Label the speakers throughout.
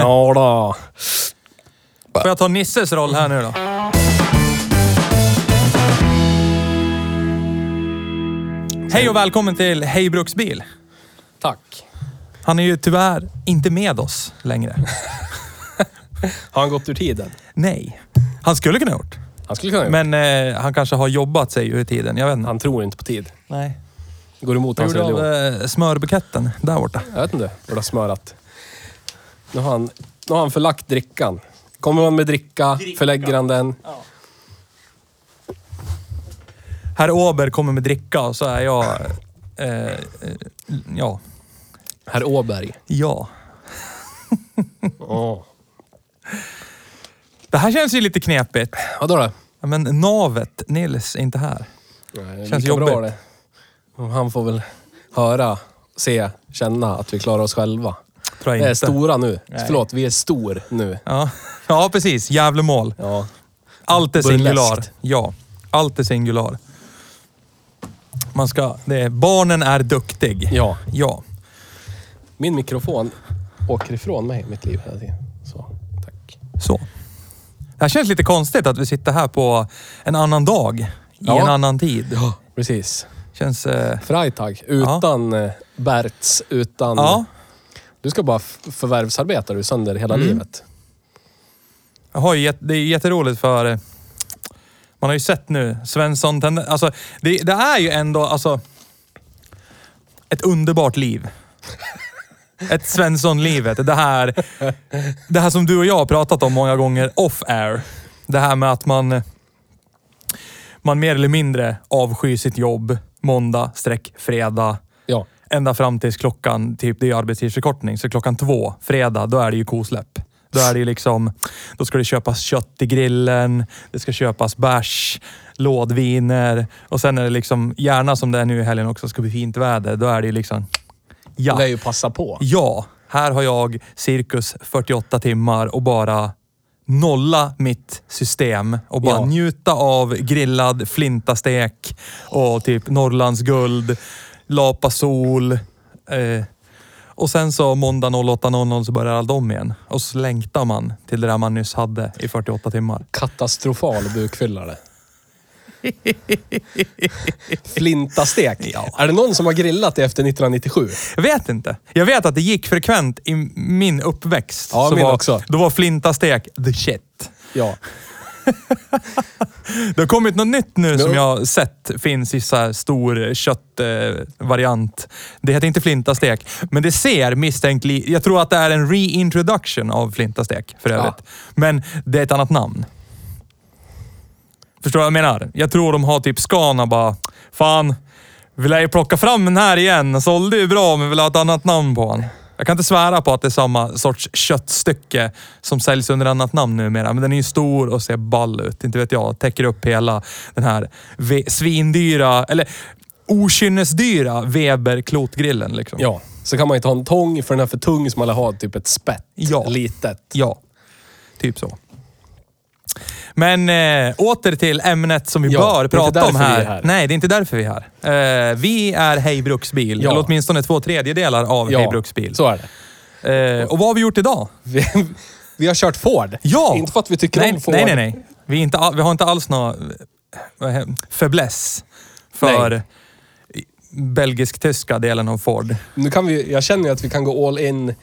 Speaker 1: Ja
Speaker 2: då.
Speaker 1: Får jag ta Nisses roll här nu då? Hej och välkommen till Hej Bruksbil.
Speaker 2: Tack.
Speaker 1: Han är ju tyvärr inte med oss längre.
Speaker 2: Har han gått ur tiden?
Speaker 1: Nej. Han skulle kunna ha gjort.
Speaker 2: Han skulle kunna
Speaker 1: Men eh, han kanske har jobbat sig ur tiden. Jag vet inte.
Speaker 2: Han tror inte på tid.
Speaker 1: Nej.
Speaker 2: Går emot
Speaker 1: Vad
Speaker 2: hans
Speaker 1: gjorde du
Speaker 2: religion.
Speaker 1: av eh, smörbuketten där borta?
Speaker 2: Jag vet inte. Det har smörat. Nu har, han, nu har han förlagt drickan. Kommer man med dricka, förlägger han den.
Speaker 1: Herr Åber kommer med dricka och så är jag... Eh, eh, ja.
Speaker 2: Herr Åberg.
Speaker 1: Ja.
Speaker 2: Åh.
Speaker 1: Det här känns ju lite knepigt.
Speaker 2: Vadå då?
Speaker 1: Ja, Men navet, Nils, är inte här.
Speaker 2: Nej,
Speaker 1: Känns
Speaker 2: lika bra
Speaker 1: jobbigt.
Speaker 2: det. Han får väl höra, se, känna att vi klarar oss själva.
Speaker 1: Tror jag
Speaker 2: Vi är
Speaker 1: inte.
Speaker 2: stora nu.
Speaker 1: Nej.
Speaker 2: Förlåt, vi är stor nu.
Speaker 1: Ja. ja, precis. Gävlemål.
Speaker 2: Ja.
Speaker 1: Allt är
Speaker 2: Burleskt.
Speaker 1: singular. Ja, allt är singular. Man ska... Det är, barnen är duktig.
Speaker 2: ja.
Speaker 1: Ja.
Speaker 2: Min mikrofon åker ifrån mig mitt liv hela tiden. Så, tack.
Speaker 1: Så. Det här känns lite konstigt att vi sitter här på en annan dag. I
Speaker 2: Ja.
Speaker 1: en annan tid.
Speaker 2: Ja, precis.
Speaker 1: Känns... Eh,
Speaker 2: Freitag. Utan ja. Berts, utan...
Speaker 1: ja.
Speaker 2: Du ska bara förvärvsarbeta du sönder hela
Speaker 1: Mm.
Speaker 2: livet.
Speaker 1: Jag har ju det är jätteroligt för... eh, Man har ju sett nu Svensson... tenden- Alltså, det, det är ju ändå alltså... Ett underbart liv. Ett Svensson-livet. Det här, det här som du och jag har pratat om många gånger off-air. Det här med att man... Man mer eller mindre avskyr sitt jobb måndag, streck fredag.
Speaker 2: Ja.
Speaker 1: Ända fram tills klockan, typ det är arbetstidsförkortning, så klockan två, fredag, då är det ju kosläpp. Då är det ju liksom, då ska det köpas kött i grillen, det ska köpas bärs, lådviner och sen är det liksom, gärna som det är nu i helgen också, ska bli fint väder. Då är det ju liksom, ja.
Speaker 2: är ju passa på.
Speaker 1: Ja, här har jag cirkus 48 timmar och bara nolla mitt system och bara
Speaker 2: Ja.
Speaker 1: njuta av grillad flintastek och typ Norrlands guld, Lapa sol. Eh, och sen så måndag 08.00 så börjar allt om igen. Och så längtar man till det där man nyss hade i 48 timmar.
Speaker 2: Katastrofal bukfyllare. Flintastek.
Speaker 1: Ja.
Speaker 2: Är det någon som har grillat det efter 1997?
Speaker 1: Jag vet inte. Jag vet att det gick frekvent i min uppväxt.
Speaker 2: Ja,
Speaker 1: så
Speaker 2: min
Speaker 1: var,
Speaker 2: också.
Speaker 1: Då var flintastek the shit.
Speaker 2: Ja.
Speaker 1: Det har kommit något nytt nu som jag har sett finns i så här stor köttvariant. Eh, variant. det heter inte flintastek, men det ser misstänkt Jag tror att det är en reintroduction av flintastek för övrigt.
Speaker 2: Ja.
Speaker 1: Men det är ett annat namn. Förstår du vad jag menar? Jag tror de har typ Scana bara, fan, vi lär ju plocka fram den här igen. Sålde ju bra, men vill ha ett annat namn på den. Jag kan inte svära på att det är samma sorts köttstycke som säljs under annat namn numera. Men den är ju stor och ser ball ut. Inte vet jag. Täcker upp hela den här svindyra, eller okynnesdyra Weber klotgrillen liksom.
Speaker 2: ja. Så kan man ju ta en tång för den är för tung så man har typ ett spett.
Speaker 1: Ja.
Speaker 2: Litet.
Speaker 1: Ja, typ så. Men äh, åter till ämnet som vi
Speaker 2: Ja,
Speaker 1: bör prata om här.
Speaker 2: är här.
Speaker 1: Nej, det är inte därför vi är här. Eh, vi är Hej Bruksbil,
Speaker 2: Ja.
Speaker 1: eller åtminstone två tredjedelar av
Speaker 2: Ja,
Speaker 1: Hej Bruksbil.
Speaker 2: så är det.
Speaker 1: Eh, och vad har vi gjort idag?
Speaker 2: Vi, vi har kört Ford.
Speaker 1: Ja!
Speaker 2: Inte för att vi tycker
Speaker 1: nej,
Speaker 2: om Ford.
Speaker 1: Nej, nej, nej. Vi, inte vi har inte alls någon fäbless för
Speaker 2: Nej.
Speaker 1: belgisk-tyska delen av Ford.
Speaker 2: Nu kan vi, jag känner ju att vi kan gå all in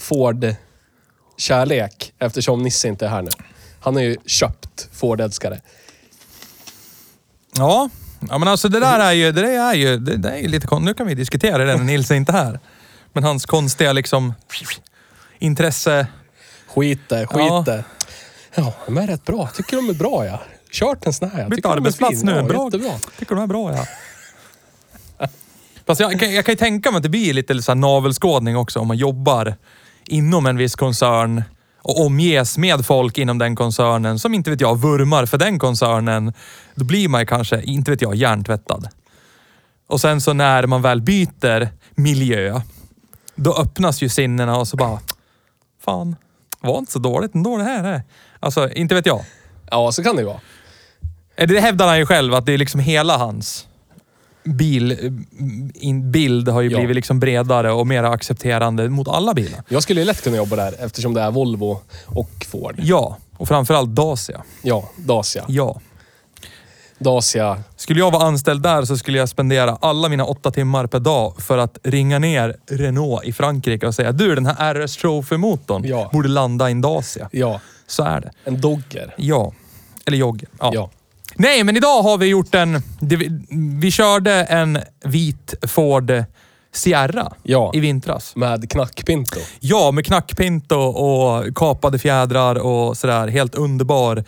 Speaker 2: Ford-kärlek eftersom Nisse inte är här nu. Han är ju köpt Ford-älskare.
Speaker 1: Ja. ja, men alltså det där är ju, det där är ju, det, det är ju lite konstigt. Nu kan vi diskutera det när Nils är inte här. Men hans konstiga liksom intresse.
Speaker 2: Skit det, skit
Speaker 1: Ja.
Speaker 2: det. Ja, de är rätt bra. Tycker de är bra ja. Kört en sån här. Jag
Speaker 1: Bytt arbetsplats nu.
Speaker 2: Ja,
Speaker 1: bra.
Speaker 2: Jättebra.
Speaker 1: Tycker de är bra ja. Fast jag, kan- jag kan ju tänka mig att det blir lite så här navelskådning också om man jobbar inom en viss koncern och omges med folk inom den koncernen som inte vet jag vurmar för den koncernen. Då blir man kanske, inte vet jag, hjärntvättad. Och sen så när man väl byter miljö, då öppnas ju sinnena och så bara, fan, var inte så dåligt ändå det här. Är. Alltså, inte vet jag.
Speaker 2: Ja, så kan det ju vara.
Speaker 1: Eh, Det hävdar han ju själv, att det är liksom hela hans bil, in, bild har ju
Speaker 2: Ja.
Speaker 1: blivit liksom bredare och mer accepterande mot alla bilar.
Speaker 2: Jag skulle ju lätt kunna jobba där eftersom det är Volvo och Ford.
Speaker 1: Ja, och framförallt Dacia.
Speaker 2: Ja, Dacia.
Speaker 1: Ja.
Speaker 2: Dacia.
Speaker 1: Skulle jag vara anställd där så skulle jag spendera alla mina åtta timmar per dag för att ringa ner Renault i Frankrike och säga du, den här RS Trophy-motorn
Speaker 2: Ja.
Speaker 1: borde landa i en Dacia.
Speaker 2: Ja,
Speaker 1: Så är det.
Speaker 2: en Dogger.
Speaker 1: Ja. Eller jogger. Ja.
Speaker 2: Ja.
Speaker 1: Nej, men idag har vi gjort en... Vi, körde en vit Ford Sierra
Speaker 2: Ja.
Speaker 1: i vintras.
Speaker 2: Med knackpinto.
Speaker 1: Ja, med knackpinto och kapade fjädrar och sådär. Helt underbar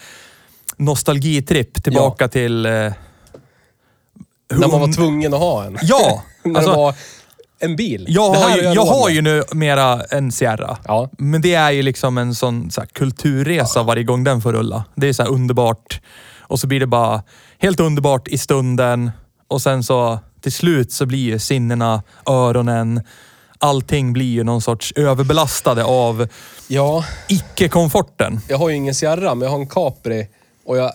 Speaker 1: nostalgitripp tillbaka till... Eh,
Speaker 2: När man var tvungen att ha en.
Speaker 1: Ja!
Speaker 2: När
Speaker 1: alltså,
Speaker 2: det var en bil.
Speaker 1: jag har, ju, jag har ju nu mera en Sierra.
Speaker 2: Ja.
Speaker 1: Men det är ju liksom en sån så kulturresa varje gång den får rulla. Det är så underbart. Och så blir det bara helt underbart i stunden. Och sen så till slut så blir ju sinnena, öronen, allting blir ju någon sorts överbelastade av
Speaker 2: Ja,
Speaker 1: icke-komforten.
Speaker 2: jag har ju ingen Sierra, men jag har en Capri. Och jag...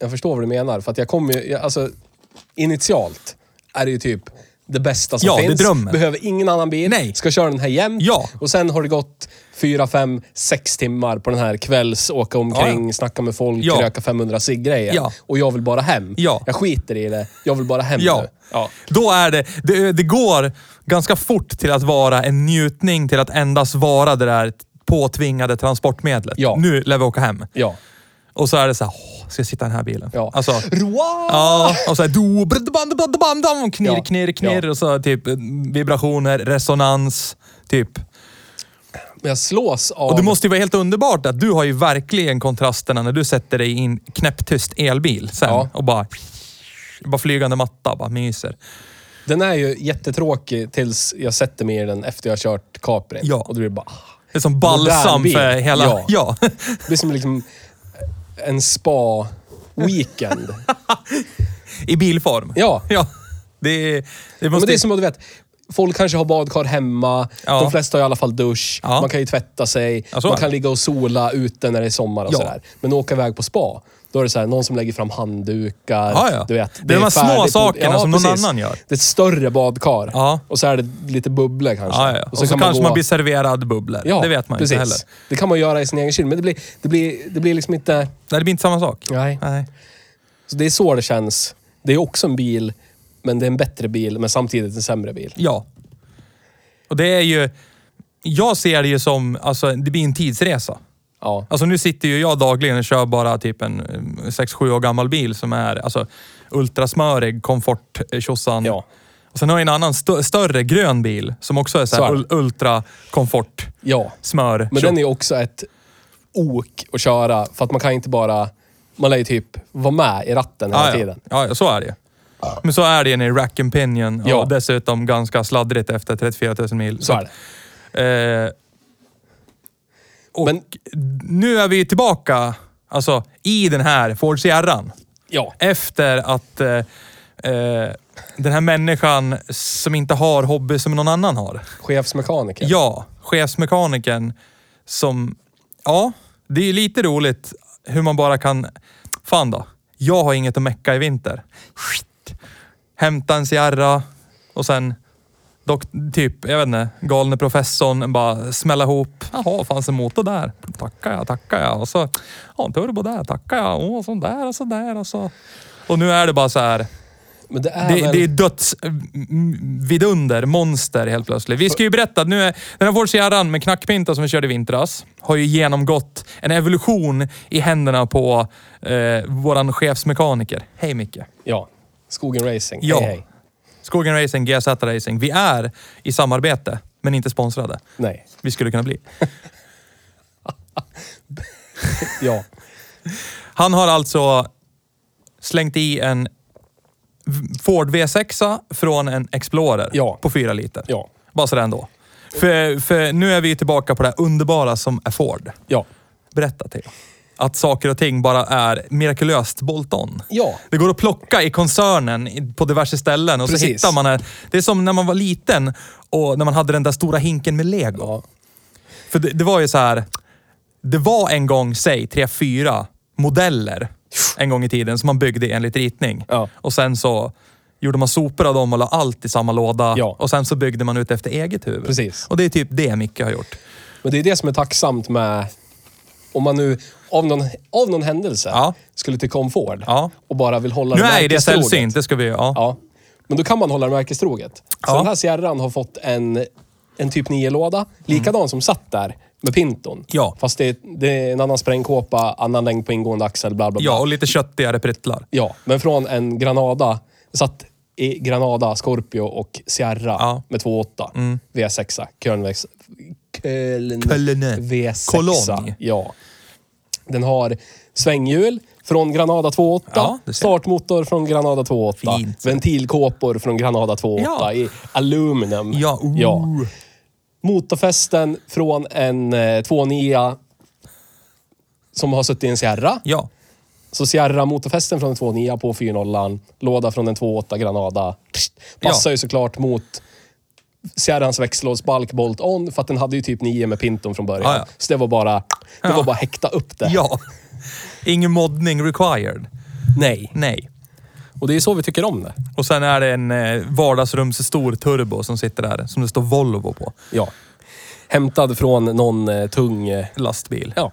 Speaker 2: Jag förstår vad du menar. För att jag kommer ju... jag- Alltså, initialt är det ju typ det bästa som
Speaker 1: Ja, det är
Speaker 2: finns.
Speaker 1: drömmen.
Speaker 2: Behöver ingen annan bil.
Speaker 1: Nej.
Speaker 2: Ska köra den här jämt.
Speaker 1: Ja.
Speaker 2: Och sen har det gått fyra, fem, sex timmar på den här kvälls åka omkring,
Speaker 1: Ja, ja.
Speaker 2: snacka med folk,
Speaker 1: Ja.
Speaker 2: röka 500 cigg-grejen.
Speaker 1: Ja.
Speaker 2: Och jag vill bara hem.
Speaker 1: Ja.
Speaker 2: Jag skiter i det. Jag vill bara hem
Speaker 1: Ja.
Speaker 2: nu. Ja.
Speaker 1: Då är det, det, det går ganska fort till att vara en njutning till att endast vara det där påtvingade transportmedlet.
Speaker 2: Ja.
Speaker 1: Nu lär vi åka hem.
Speaker 2: Ja.
Speaker 1: Och så är det så här, åh, ska jag sitta i den här bilen?
Speaker 2: Ja.
Speaker 1: Alltså,
Speaker 2: Roa!
Speaker 1: ja, och så här, do, brd, band, band, band, band, knirr, knirr, knirr
Speaker 2: Ja.
Speaker 1: och så typ eh, vibrationer, resonans, typ.
Speaker 2: Men jag slås av...
Speaker 1: Och det måste ju vara helt underbart att du har ju verkligen kontrasterna när du sätter dig i en knäpptyst elbil sen
Speaker 2: Ja.
Speaker 1: och bara, bara flygande matta, bara myser.
Speaker 2: Den är ju jättetråkig tills jag sätter mig i den efter jag har kört Capri.
Speaker 1: Ja.
Speaker 2: Och då blir det bara...
Speaker 1: Det är som balsam för hela...
Speaker 2: Ja.
Speaker 1: ja.
Speaker 2: Det blir som liksom en spa-weekend.
Speaker 1: I bilform.
Speaker 2: Ja.
Speaker 1: Ja. Det, det måste...
Speaker 2: Men det är som att du vet, folk kanske har badkar hemma.
Speaker 1: Ja.
Speaker 2: De flesta har i alla fall dusch.
Speaker 1: Ja.
Speaker 2: Man kan ju tvätta sig.
Speaker 1: Ja, så
Speaker 2: man kan
Speaker 1: det.
Speaker 2: ligga och sola ute när det är sommar och
Speaker 1: Ja.
Speaker 2: sådär. Men åka iväg på spa, då är det så här, någon som lägger fram handdukar.
Speaker 1: Ja, ja.
Speaker 2: Du vet,
Speaker 1: Det är de här små sakerna som någon annan gör.
Speaker 2: Det är ett större badkar.
Speaker 1: Ja.
Speaker 2: Och så är det lite bubblor kanske.
Speaker 1: Ja, ja. Och så,
Speaker 2: kan
Speaker 1: kanske man
Speaker 2: gå-
Speaker 1: blir serverad bubblor.
Speaker 2: Ja,
Speaker 1: det vet man
Speaker 2: precis.
Speaker 1: inte heller.
Speaker 2: Det kan man göra i sin egen kyl, men det blir, det blir, det blir liksom inte...
Speaker 1: Nej, det blir inte samma sak.
Speaker 2: Nej.
Speaker 1: Nej.
Speaker 2: Så det är så det känns. Det är också en bil, men det är en bättre bil, men samtidigt en sämre bil.
Speaker 1: Ja. Och det är ju... Jag ser det ju som, alltså det blir en tidsresa.
Speaker 2: Ja.
Speaker 1: Alltså nu sitter ju jag dagligen och kör bara typ en 6-7 år gammal bil som är alltså ultrasmörig, komfort, eh, tjosan.
Speaker 2: Ja.
Speaker 1: Och sen har jag en annan stö- större grön bil som också är så här
Speaker 2: Så
Speaker 1: ul- ultra komfort,
Speaker 2: Ja.
Speaker 1: smör,
Speaker 2: Men den är ju också ett ok att köra, för att man kan inte bara... Man lär ju typ vara med i ratten hela
Speaker 1: ja,
Speaker 2: tiden.
Speaker 1: Ja, ja, så är det. Men så är det ju i rack and pinion
Speaker 2: Ja.
Speaker 1: och dessutom ganska sladdrigt efter 34 000 mil.
Speaker 2: Så är det.
Speaker 1: Eh, och
Speaker 2: Men-
Speaker 1: nu är vi tillbaka alltså, i den här Ford Sierran.
Speaker 2: Ja.
Speaker 1: Efter att eh, eh, den här människan som inte har hobby som någon annan har.
Speaker 2: Chefsmekaniker.
Speaker 1: Ja, chefsmekanikern som... Ja, det är ju lite roligt hur man bara kan... Fan då. Jag har inget att mecka i vinter. Hämta en Sierra och sen dock, typ, jag vet inte, galne professorn bara smälla ihop. Jaha, fanns en motor där. Tackar jag, tackar jag. Och så, ja, en turbo där, tackar jag. Och så där och så där och så. Och nu är det bara så här.
Speaker 2: Men det är
Speaker 1: Det,
Speaker 2: väl...
Speaker 1: det är döds... m- Vidunder, monster helt plötsligt. Vi ska ju berätta att nu är den här Ford Sierran med knackpinta som vi körde i vintras har ju genomgått en evolution i händerna på eh, våran chefsmekaniker. Hej Micke.
Speaker 2: Ja. Skogen Racing.
Speaker 1: Ja.
Speaker 2: Hej, hej.
Speaker 1: Skogen Racing, GZ Racing. Vi är i samarbete, men inte sponsrade.
Speaker 2: Nej.
Speaker 1: Vi skulle kunna bli.
Speaker 2: Ja.
Speaker 1: Han har alltså slängt i en Ford V6 från en Explorer
Speaker 2: Ja.
Speaker 1: på fyra liter.
Speaker 2: Ja.
Speaker 1: Bara sådär ändå. För, för nu är vi tillbaka på det underbara som är Ford.
Speaker 2: Ja.
Speaker 1: Berätta till. Att saker och ting bara är mirakulöst bolt-on.
Speaker 2: Ja.
Speaker 1: Det går att plocka i koncernen på diverse ställen och så
Speaker 2: Precis.
Speaker 1: hittar man här. Det är som när man var liten och när man hade den där stora hinken med lego.
Speaker 2: Ja.
Speaker 1: För det, det var ju så här. Det var en gång, säg tre, fyra modeller en gång i tiden som man byggde enligt ritning.
Speaker 2: Ja.
Speaker 1: Och sen så gjorde man sopor av dem och la allt i samma låda.
Speaker 2: Ja.
Speaker 1: Och sen så byggde man ut efter eget huvud.
Speaker 2: Precis.
Speaker 1: Och det är typ det Micke har gjort.
Speaker 2: Men det är det som är tacksamt med... Om man nu av någon, av någon händelse
Speaker 1: Ja.
Speaker 2: skulle tycka om Ford
Speaker 1: Ja.
Speaker 2: och bara vill hålla
Speaker 1: Nu är ju det
Speaker 2: märkestroget.
Speaker 1: sällsynt, det ska vi ja.
Speaker 2: Ja. Men då kan man hålla det märkestroget. Så
Speaker 1: Ja.
Speaker 2: den här Sierran har fått en, en typ 9-låda. Likadan som satt där med Pinton.
Speaker 1: Mm. Ja.
Speaker 2: Fast det är, det är en annan sprängkåpa, annan längd på ingående axel, bla bla bla.
Speaker 1: Ja, och lite köttigare pryttlar.
Speaker 2: Ja, men från en Granada. Satt i Granada, Scorpio och Sierra
Speaker 1: Ja.
Speaker 2: med 2.8. V6. Kölnväx... Köln...
Speaker 1: Kölne.
Speaker 2: V6.
Speaker 1: Cologne.
Speaker 2: Ja. Den har svänghjul från Granada 2.8.
Speaker 1: Ja.
Speaker 2: Startmotor från Granada 2.8.
Speaker 1: Fint.
Speaker 2: Ventilkåpor från Granada 2.8
Speaker 1: Ja.
Speaker 2: i aluminium.
Speaker 1: Ja, uh.
Speaker 2: ja. Motorfästen från en eh, 2.9 som har suttit i en Sierra.
Speaker 1: Ja.
Speaker 2: Så Sierra motorfästen från en 2.9 på 4.0. Låda från en 2.8 Granada. Psst. Passar ju såklart mot Sierrans växellådsbalk Bolt On för att den hade ju typ 9 med Pinton från början.
Speaker 1: Ja, ja.
Speaker 2: Så det var bara det
Speaker 1: Ja.
Speaker 2: var bara häkta upp det.
Speaker 1: Ja. Ingen moddning required.
Speaker 2: Nej.
Speaker 1: Nej.
Speaker 2: Och det är så vi tycker om det.
Speaker 1: Och sen är det en eh, vardagsrumsstor turbo som sitter där, som det står Volvo på.
Speaker 2: Ja. Hämtad från någon eh, tung... Eh,
Speaker 1: Lastbil.
Speaker 2: ja.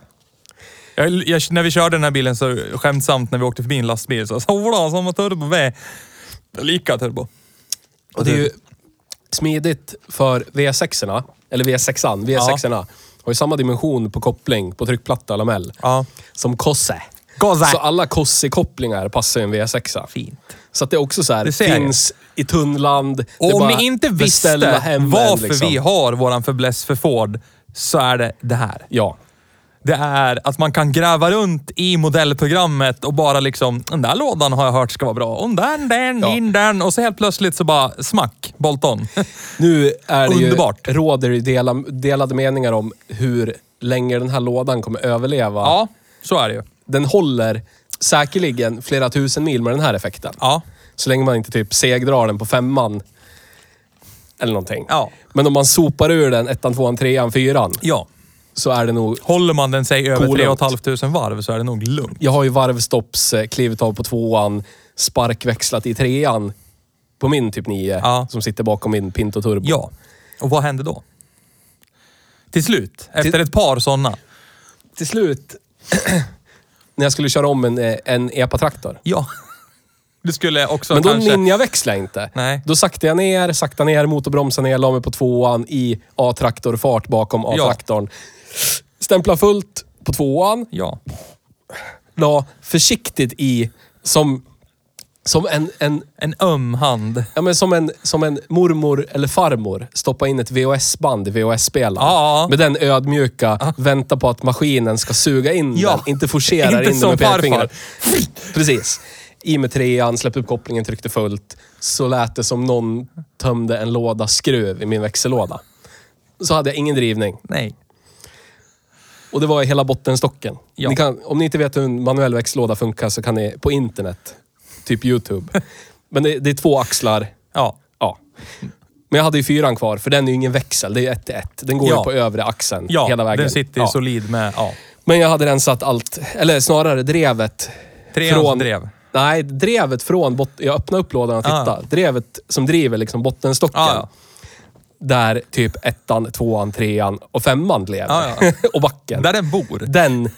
Speaker 1: Jag, jag, när vi körde den här bilen så skämtsamt när vi åkte förbi en lastbil så sa jag samma turbo V. Lika turbo.
Speaker 2: Och det är ju smidigt för V6orna, eller V6an, V6orna har ju samma dimension på koppling på tryckplatta och lamell
Speaker 1: Ja.
Speaker 2: som Kosse.
Speaker 1: Kosse.
Speaker 2: Så alla Kossi-kopplingar passar ju en V6.
Speaker 1: Fint.
Speaker 2: Så att det är också så här,
Speaker 1: Det ser jag.
Speaker 2: finns i tunnland. det är
Speaker 1: Och om
Speaker 2: bara
Speaker 1: ni inte
Speaker 2: beställa
Speaker 1: visste
Speaker 2: hem en,
Speaker 1: varför
Speaker 2: liksom.
Speaker 1: vi har våran fäbless för Ford så är det det här.
Speaker 2: Ja.
Speaker 1: Det är att man kan gräva runt i modellprogrammet och bara liksom, den där lådan har jag hört ska vara bra. Och den, den,
Speaker 2: Ja.
Speaker 1: in den. Och så helt plötsligt så bara smack, bolt-on.
Speaker 2: Nu är det
Speaker 1: Underbart.
Speaker 2: ju, råder det dela, delade meningar om hur länge den här lådan kommer överleva.
Speaker 1: ja, så är det ju.
Speaker 2: Den håller säkerligen flera tusen mil med den här effekten.
Speaker 1: Ja.
Speaker 2: Så länge man inte typ segdrar den på femman. Eller någonting.
Speaker 1: Ja.
Speaker 2: Men om man sopar ur den ettan, tvåan, trean, fyran.
Speaker 1: Ja.
Speaker 2: Så är det nog...
Speaker 1: Håller man den sig över
Speaker 2: Coolt.
Speaker 1: 3 500 varv så är det nog lugnt.
Speaker 2: Jag har ju varvstopps eh, klivit av på tvåan, sparkväxlat i trean på min typ 9
Speaker 1: Ja.
Speaker 2: som sitter bakom min Pinto Turbo.
Speaker 1: Ja. Och vad hände då? Till slut, efter ett par sådana.
Speaker 2: Till slut, när jag skulle köra om en, eh, en EPA-traktor.
Speaker 1: Ja. Du skulle också
Speaker 2: Men då
Speaker 1: kanske...
Speaker 2: ninja-växlade jag inte.
Speaker 1: Nej.
Speaker 2: Då saktade jag ner, sakta ner, motorbromsade ner, la mig på tvåan i A-traktorfart bakom A-traktorn. Stämpla fullt på tvåan,
Speaker 1: Ja.
Speaker 2: la försiktigt i som, som en, en
Speaker 1: En öm hand.
Speaker 2: Ja, men som en, som en mormor eller farmor stoppa in ett VHS-band i VHS-spelaren.
Speaker 1: Ja.
Speaker 2: Med den ödmjuka, vänta på att maskinen ska suga in
Speaker 1: Ja.
Speaker 2: den. Inte forcera
Speaker 1: Inte
Speaker 2: in den
Speaker 1: som
Speaker 2: med pekfingret. Precis. I med trean, släppte upp kopplingen, tryckte fullt. Så lät det som någon tömde en låda skruv i min växellåda. Så hade jag ingen drivning.
Speaker 1: Nej.
Speaker 2: Och det var i hela bottenstocken.
Speaker 1: Ja.
Speaker 2: Ni kan, om ni inte vet hur en manuell växellåda funkar så kan ni på internet, typ YouTube. Men det, det är två axlar.
Speaker 1: Ja.
Speaker 2: Ja. Men jag hade ju fyran kvar, för den är ju ingen växel. Det är ett till ett. Den går
Speaker 1: Ja.
Speaker 2: ju på övre axeln
Speaker 1: Ja,
Speaker 2: hela vägen.
Speaker 1: den sitter ju
Speaker 2: Ja.
Speaker 1: solid med... Ja.
Speaker 2: Men jag hade rensat allt, eller snarare drevet.
Speaker 1: Treans drev.
Speaker 2: Nej, drevet från bot- Jag öppnade upp lådan och tittade.
Speaker 1: Ah.
Speaker 2: Drevet som driver liksom bottenstocken. Där typ ettan, tvåan, trean och femman lever.
Speaker 1: Ja, ja.
Speaker 2: och backen.
Speaker 1: Där den bor.
Speaker 2: Den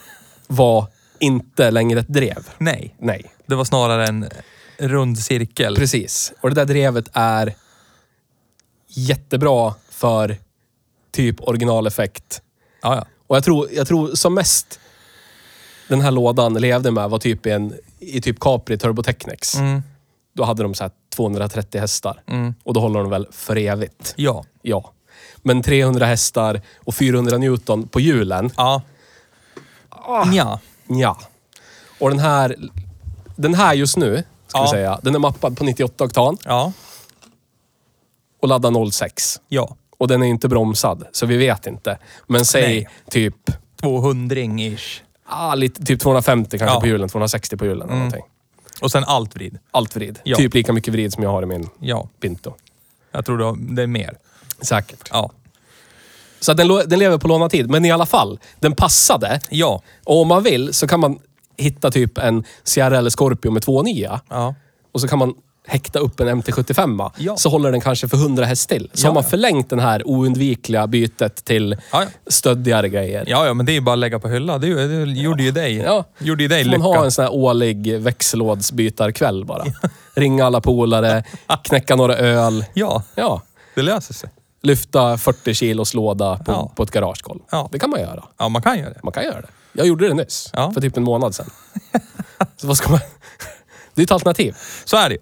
Speaker 2: var inte längre ett drev.
Speaker 1: Nej.
Speaker 2: Nej.
Speaker 1: Det var snarare en rund cirkel.
Speaker 2: Precis. Och det där drevet är jättebra för typ originaleffekt.
Speaker 1: Ja, ja.
Speaker 2: Och jag tror, jag tror som mest den här lådan levde med var typ i en, i typ Capri Turbo Technics.
Speaker 1: Mm.
Speaker 2: Då hade de så här 230 hästar. Och då håller de väl för evigt.
Speaker 1: Ja.
Speaker 2: Ja. Men 300 hästar och 400 Newton på hjulen,
Speaker 1: Ja. Ja.
Speaker 2: ja. Och den här, den här just nu, ska vi
Speaker 1: Ja.
Speaker 2: säga, den är mappad på 98 oktan
Speaker 1: Ja.
Speaker 2: och laddar 06.
Speaker 1: Ja.
Speaker 2: Och den är inte bromsad, så vi vet inte. Men säg
Speaker 1: Nej.
Speaker 2: typ,
Speaker 1: 200-ish.
Speaker 2: ah, lite, typ 250 kanske
Speaker 1: Ja.
Speaker 2: på hjulen, 260 på hjulen eller någonting.
Speaker 1: Och sen allt vrid.
Speaker 2: Allt vrid.
Speaker 1: Ja.
Speaker 2: Typ lika mycket vrid som jag har i min
Speaker 1: Ja.
Speaker 2: Pinto.
Speaker 1: Jag tror det är mer.
Speaker 2: Säkert.
Speaker 1: Ja.
Speaker 2: Så att den, lo- den lever på lånad tid. Men i alla fall, den passade.
Speaker 1: Ja.
Speaker 2: Och om man vill så kan man hitta typ en Sierra eller Scorpio med 2.9.
Speaker 1: Ja.
Speaker 2: Och så kan man häkta upp en MT75.
Speaker 1: Ja.
Speaker 2: Så håller den kanske för 100 häst till. Så
Speaker 1: Ja,
Speaker 2: har man förlängt den här oundvikliga bytet till
Speaker 1: Ja, ja.
Speaker 2: stöddigare grejer.
Speaker 1: Ja, ja, men det är ju bara att lägga på hylla. Det, det gjorde ju dig,
Speaker 2: Ja.
Speaker 1: gjorde ju dig
Speaker 2: Får man
Speaker 1: lycka.
Speaker 2: ha en sån här årlig växellådsbytarkväll bara. Ringa alla polare, knäcka några öl.
Speaker 1: Ja,
Speaker 2: Ja.
Speaker 1: det löser sig.
Speaker 2: Lyfta 40 kilos låda på, på ett garagegolv.
Speaker 1: Ja.
Speaker 2: Det kan man göra.
Speaker 1: Ja, man kan göra det.
Speaker 2: Man kan göra det. Jag gjorde det nyss. För typ en månad sedan. Så vad ska man... Det är ett alternativ.
Speaker 1: Så är det ju.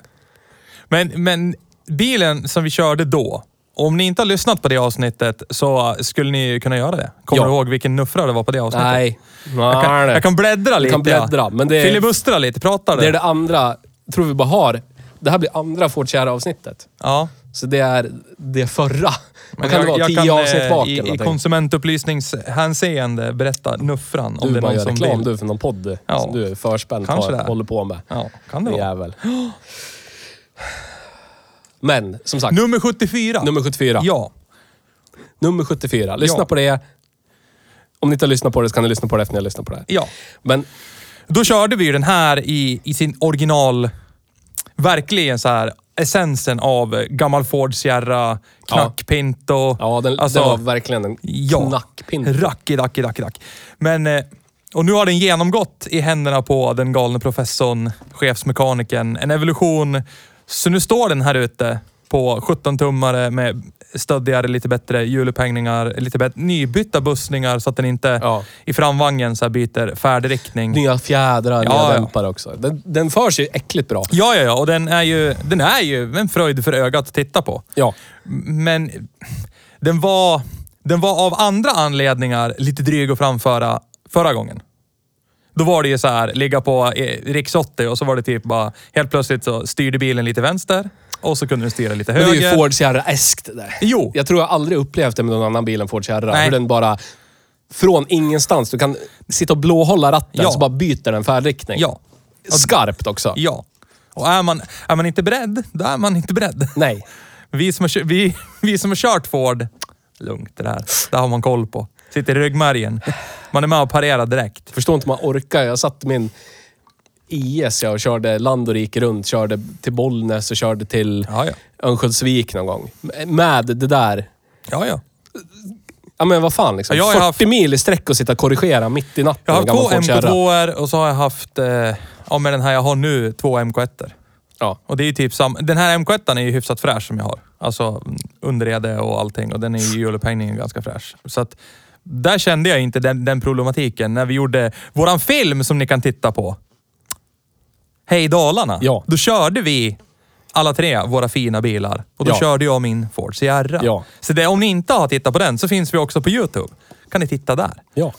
Speaker 1: Men, men bilen som vi körde då, om ni inte har lyssnat på det avsnittet så skulle ni kunna göra det. Kommer
Speaker 2: Ja.
Speaker 1: du ihåg vilken nuffra det var på det avsnittet?
Speaker 2: Nej.
Speaker 1: Jag kan, jag kan bläddra lite.
Speaker 2: kan bläddra, men det är-
Speaker 1: Filibustra lite, pratar du?
Speaker 2: Det är det andra, tror vi bara har. Det här blir andra Ford avsnittet
Speaker 1: Ja.
Speaker 2: Så det är det förra. Vad kan det vara? Tio
Speaker 1: eh,
Speaker 2: avsnitt bak
Speaker 1: i,
Speaker 2: eller
Speaker 1: i
Speaker 2: någonting.
Speaker 1: konsumentupplysningshänseende berätta nuffran. Om
Speaker 2: Du
Speaker 1: det är
Speaker 2: bara
Speaker 1: någon
Speaker 2: gör
Speaker 1: som
Speaker 2: reklam
Speaker 1: vill.
Speaker 2: du för någon podd
Speaker 1: Ja.
Speaker 2: som du är förspänd
Speaker 1: Kanske det.
Speaker 2: håller på med.
Speaker 1: Ja, kan det
Speaker 2: Din
Speaker 1: vara.
Speaker 2: jävel. Men, som sagt.
Speaker 1: Nummer 74.
Speaker 2: nummer 74.
Speaker 1: Ja.
Speaker 2: Nummer 74. Lyssna
Speaker 1: Ja.
Speaker 2: på det. Om ni inte har lyssnat på det så kan ni lyssna på det efter ni har lyssnat på det.
Speaker 1: Ja.
Speaker 2: Men
Speaker 1: Då körde vi ju den här i, i sin original... Verkligen så här essensen av gammal Ford Sierra, knackpinto.
Speaker 2: ja, den,
Speaker 1: Alltså,
Speaker 2: det var verkligen en
Speaker 1: Ja.
Speaker 2: knackpinne.
Speaker 1: Racki, racki, racki, rack. Men... eh, Och nu har den genomgått i händerna på den galne professorn, chefsmekanikern, en evolution. Så nu står den här ute på 17-tummare med stöddigare, lite bättre hjulupphängningar, lite bättre, nybytta bussningar så att den inte
Speaker 2: Ja.
Speaker 1: i framvagnen så byter färdriktning.
Speaker 2: Nya fjädrar,
Speaker 1: Ja,
Speaker 2: nya
Speaker 1: ja.
Speaker 2: dämpare också. Den, den för sig äckligt bra.
Speaker 1: Ja, ja, ja. Och den är ju, den är ju en fröjd för ögat att titta på.
Speaker 2: Ja.
Speaker 1: Men den var, den var av andra anledningar lite dryg att framföra förra gången. Då var det ju så här, ligga på eh, riks 80 och så var det typ bara, helt plötsligt så styrde bilen lite vänster och så kunde den styra lite
Speaker 2: Men
Speaker 1: höger.
Speaker 2: det är ju Ford Sierra-eskt det där.
Speaker 1: Jo.
Speaker 2: Jag tror jag aldrig upplevt det med någon annan bil än Ford Sierra.
Speaker 1: Nej.
Speaker 2: Hur den bara, från ingenstans, du kan sitta och blåhålla ratten
Speaker 1: Ja.
Speaker 2: så bara byter den färdriktning.
Speaker 1: Ja.
Speaker 2: Skarpt också.
Speaker 1: Ja. Och är man, är man inte beredd, då är man inte beredd.
Speaker 2: Nej.
Speaker 1: Vi som har, vi, vi som har kört Ford, lugnt det där. Det har man koll på. Sitter i ryggmärgen. Man är med och parerar direkt.
Speaker 2: Förstår inte man orkar. Jag satt min IS jag och körde land och rike runt. Körde till Bollnäs och körde till
Speaker 1: Ja, ja.
Speaker 2: Örnsköldsvik någon gång. Med det där.
Speaker 1: Ja, ja.
Speaker 2: Ja men vad fan liksom.
Speaker 1: Ja, jag har
Speaker 2: 40
Speaker 1: haft-
Speaker 2: mil i sträck och sitta och korrigera mitt i natten.
Speaker 1: Jag har
Speaker 2: en gammal
Speaker 1: två
Speaker 2: Ford Sierra.
Speaker 1: MK2 och så har jag haft, eh, ja med den här jag har nu, två MK1.
Speaker 2: Ja.
Speaker 1: Och det är ju typ sam, Den här MK1 är ju hyfsat fräsch som jag har. Alltså mm, underrede och allting och den är ju hjulupphängningen ganska fräsch. Så att där kände jag inte den, den problematiken när vi gjorde våran film som ni kan titta på. Hej Dalarna.
Speaker 2: Ja.
Speaker 1: Då körde vi alla tre våra fina bilar. Och då
Speaker 2: Ja.
Speaker 1: körde jag min Ford Sierra.
Speaker 2: Ja.
Speaker 1: Så det, om ni inte har tittat på den så finns vi också på Youtube. kan ni titta där.
Speaker 2: Ja.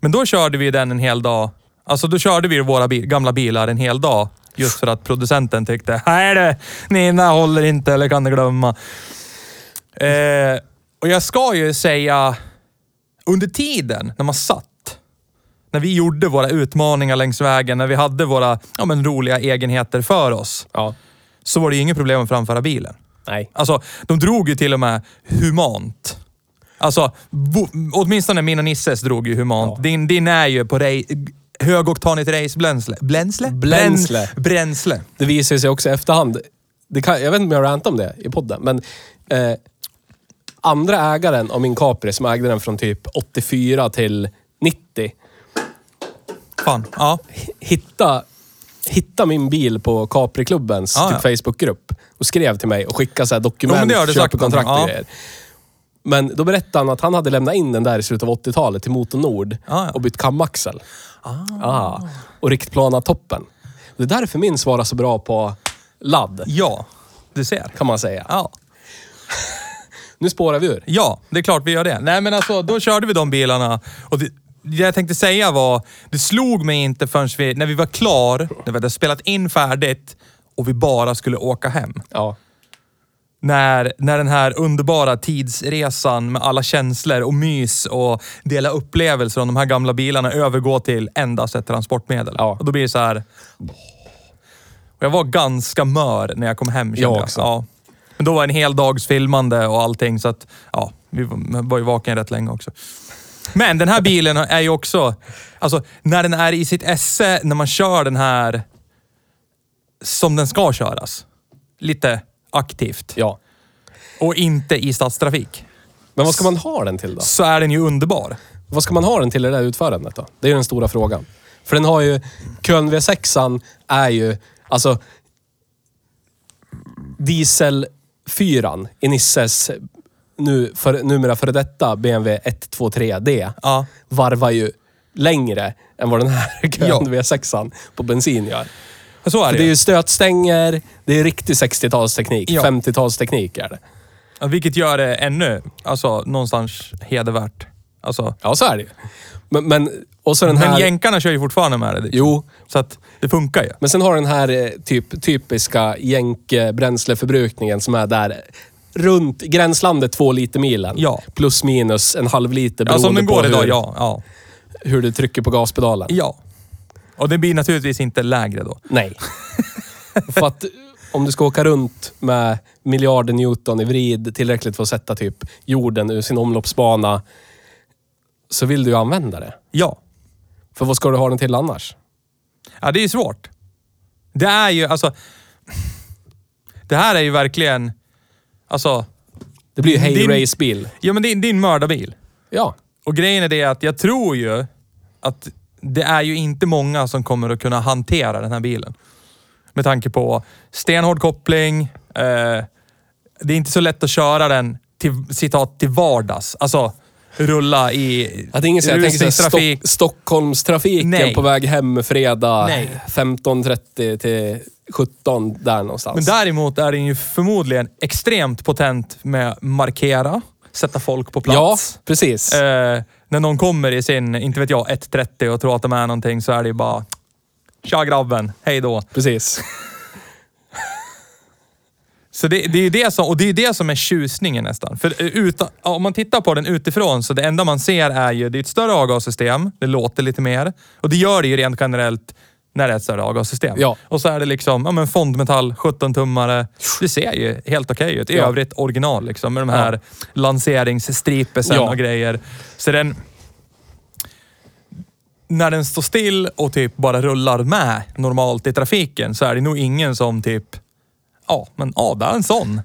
Speaker 1: Men då körde vi den en hel dag. Alltså då körde vi våra bi- gamla bilar en hel dag. Just för att producenten tyckte, nej det, Nina håller inte eller kan du glömma. Eh, och jag ska ju säga, under tiden när man satt, när vi gjorde våra utmaningar längs vägen, när vi hade våra ja, men, roliga egenheter för oss,
Speaker 2: Ja.
Speaker 1: så var det ju inget problem att framföra bilen.
Speaker 2: Nej.
Speaker 1: Alltså, de drog ju till och med humant. Alltså, bo, åtminstone min och Nisses drog ju humant. Din, din är ju på högoktanigt racebränsle. Bränsle?
Speaker 2: Bränsle.
Speaker 1: Brän- Bränsle.
Speaker 2: Det visar sig också i efterhand. Det kan, jag vet inte om jag rantar om det i podden, men eh, andra ägaren av min Capri som ägde den från typ 84 till 90
Speaker 1: Fan, ja.
Speaker 2: hitta hittade min bil på Capri-klubbens
Speaker 1: Ah,
Speaker 2: typ
Speaker 1: ja.
Speaker 2: Facebookgrupp och skrev till mig och skickade så här
Speaker 1: Jo, men
Speaker 2: dokument,
Speaker 1: det har du sagt
Speaker 2: köpekontrakt och
Speaker 1: ja.
Speaker 2: grejer. Men då berättade han att han hade lämnat in den där i slutet av 80-talet till Motor Nord
Speaker 1: Ah, ja.
Speaker 2: och bytt kamaxel. Ah. Och riktplana toppen. Det är därför min svarar så bra på ladd,
Speaker 1: Ja, du ser.
Speaker 2: kan man säga.
Speaker 1: Ja.
Speaker 2: Nu spårar vi ur.
Speaker 1: Ja, det är klart vi gör det. Nej men alltså, då körde vi de bilarna. Och det, det jag tänkte säga var, det slog mig inte förrän vi, när vi var klar, när vi hade spelat in färdigt och vi bara skulle åka hem.
Speaker 2: Ja.
Speaker 1: När, när den här underbara tidsresan med alla känslor och mys och dela upplevelser om de här gamla bilarna övergår till endast ett transportmedel.
Speaker 2: Ja.
Speaker 1: Och då blir det så här... Och jag var ganska mör när jag kom hem kände
Speaker 2: Jag också.
Speaker 1: Ja. Men då var en hel dags filmande och allting så att, ja, vi var var ju vaken rätt länge också. Men den här bilen är ju också, alltså när den är i sitt esse, när man kör den här som den ska köras. Lite aktivt.
Speaker 2: ja.
Speaker 1: Och inte i stadstrafik.
Speaker 2: Men vad ska man ha den till då?
Speaker 1: Så är den ju underbar.
Speaker 2: Vad ska man ha den till i det där utförandet då? Det är ju den stora frågan. För den har ju... Köln V6 är ju... Alltså... Diesel 4 i Nisses nu, för, numera före detta BMW 123D
Speaker 1: Ja.
Speaker 2: varvar ju längre än vad den här Köln
Speaker 1: Ja.
Speaker 2: V6 på bensin gör.
Speaker 1: Så är
Speaker 2: För
Speaker 1: det,
Speaker 2: det är
Speaker 1: ju.
Speaker 2: ju stötstänger, det är riktig 60-talsteknik.
Speaker 1: Ja.
Speaker 2: 50-talsteknik är det.
Speaker 1: Ja, Vilket gör det ännu, alltså någonstans hedervärt. Alltså,
Speaker 2: Ja, så är det ju. Men, men, och så den här...
Speaker 1: men jänkarna kör ju fortfarande med det. liksom.
Speaker 2: Jo,
Speaker 1: Så att det funkar ju.
Speaker 2: Men sen har den här eh, typ, typiska jänke-bränsleförbrukningen som är där runt gränslandet två liter milen.
Speaker 1: Ja.
Speaker 2: Plus minus en halv liter
Speaker 1: Ja, som
Speaker 2: beroende
Speaker 1: den
Speaker 2: på
Speaker 1: går idag,
Speaker 2: hur,
Speaker 1: ja. ja.
Speaker 2: hur du trycker på gaspedalen.
Speaker 1: Ja. Och det blir naturligtvis inte lägre då.
Speaker 2: Nej. för att om du ska åka runt med miljarder Newton i vrid tillräckligt för att sätta typ jorden ur sin omloppsbana så vill du ju använda det.
Speaker 1: Ja.
Speaker 2: För vad ska du ha den till annars?
Speaker 1: Ja, det är ju svårt. Det är ju, alltså... Det här är ju verkligen... Alltså...
Speaker 2: Det blir ju Hey
Speaker 1: Din-
Speaker 2: Race-bil.
Speaker 1: Ja, men det är din mördarbil.
Speaker 2: Ja.
Speaker 1: Och grejen är det att jag tror ju att det är ju inte många som kommer att kunna hantera den här bilen. Med tanke på stenhård koppling. Eh, det är inte så lätt att köra den till, citat, till vardags. Alltså rulla i
Speaker 2: är ingen så jag tänker såhär,
Speaker 1: rusningstrafik.
Speaker 2: Stockholmstrafiken
Speaker 1: Nej.
Speaker 2: på väg hem fredag
Speaker 1: Nej.
Speaker 2: 15.30 till 17 där någonstans.
Speaker 1: Men däremot är den ju förmodligen extremt potent med markera, sätta folk på
Speaker 2: ja,
Speaker 1: plats.
Speaker 2: precis.
Speaker 1: Eh, när någon kommer i sin, inte vet jag, 1.30 och tror att de är någonting så är det ju bara Tja grabben, hej då.
Speaker 2: Precis.
Speaker 1: Så det, det är det som, och det är det som är tjusningen nästan. För eh, utan, om man tittar på den utifrån så det enda man ser är ju, det är ett större avgassystem, det låter lite mer. Och det gör det ju rent generellt när det är ett större avgassystem.
Speaker 2: Ja.
Speaker 1: Och så är det liksom, ja men fondmetall, 17-tummare. Det ser ju helt okej ut. I
Speaker 2: Ja.
Speaker 1: övrigt original liksom med de här lanseringsstripesen
Speaker 2: Ja.
Speaker 1: och grejer. Så den... När den står still och typ bara rullar med normalt i trafiken så är det nog ingen som typ Ja, men det är en sån.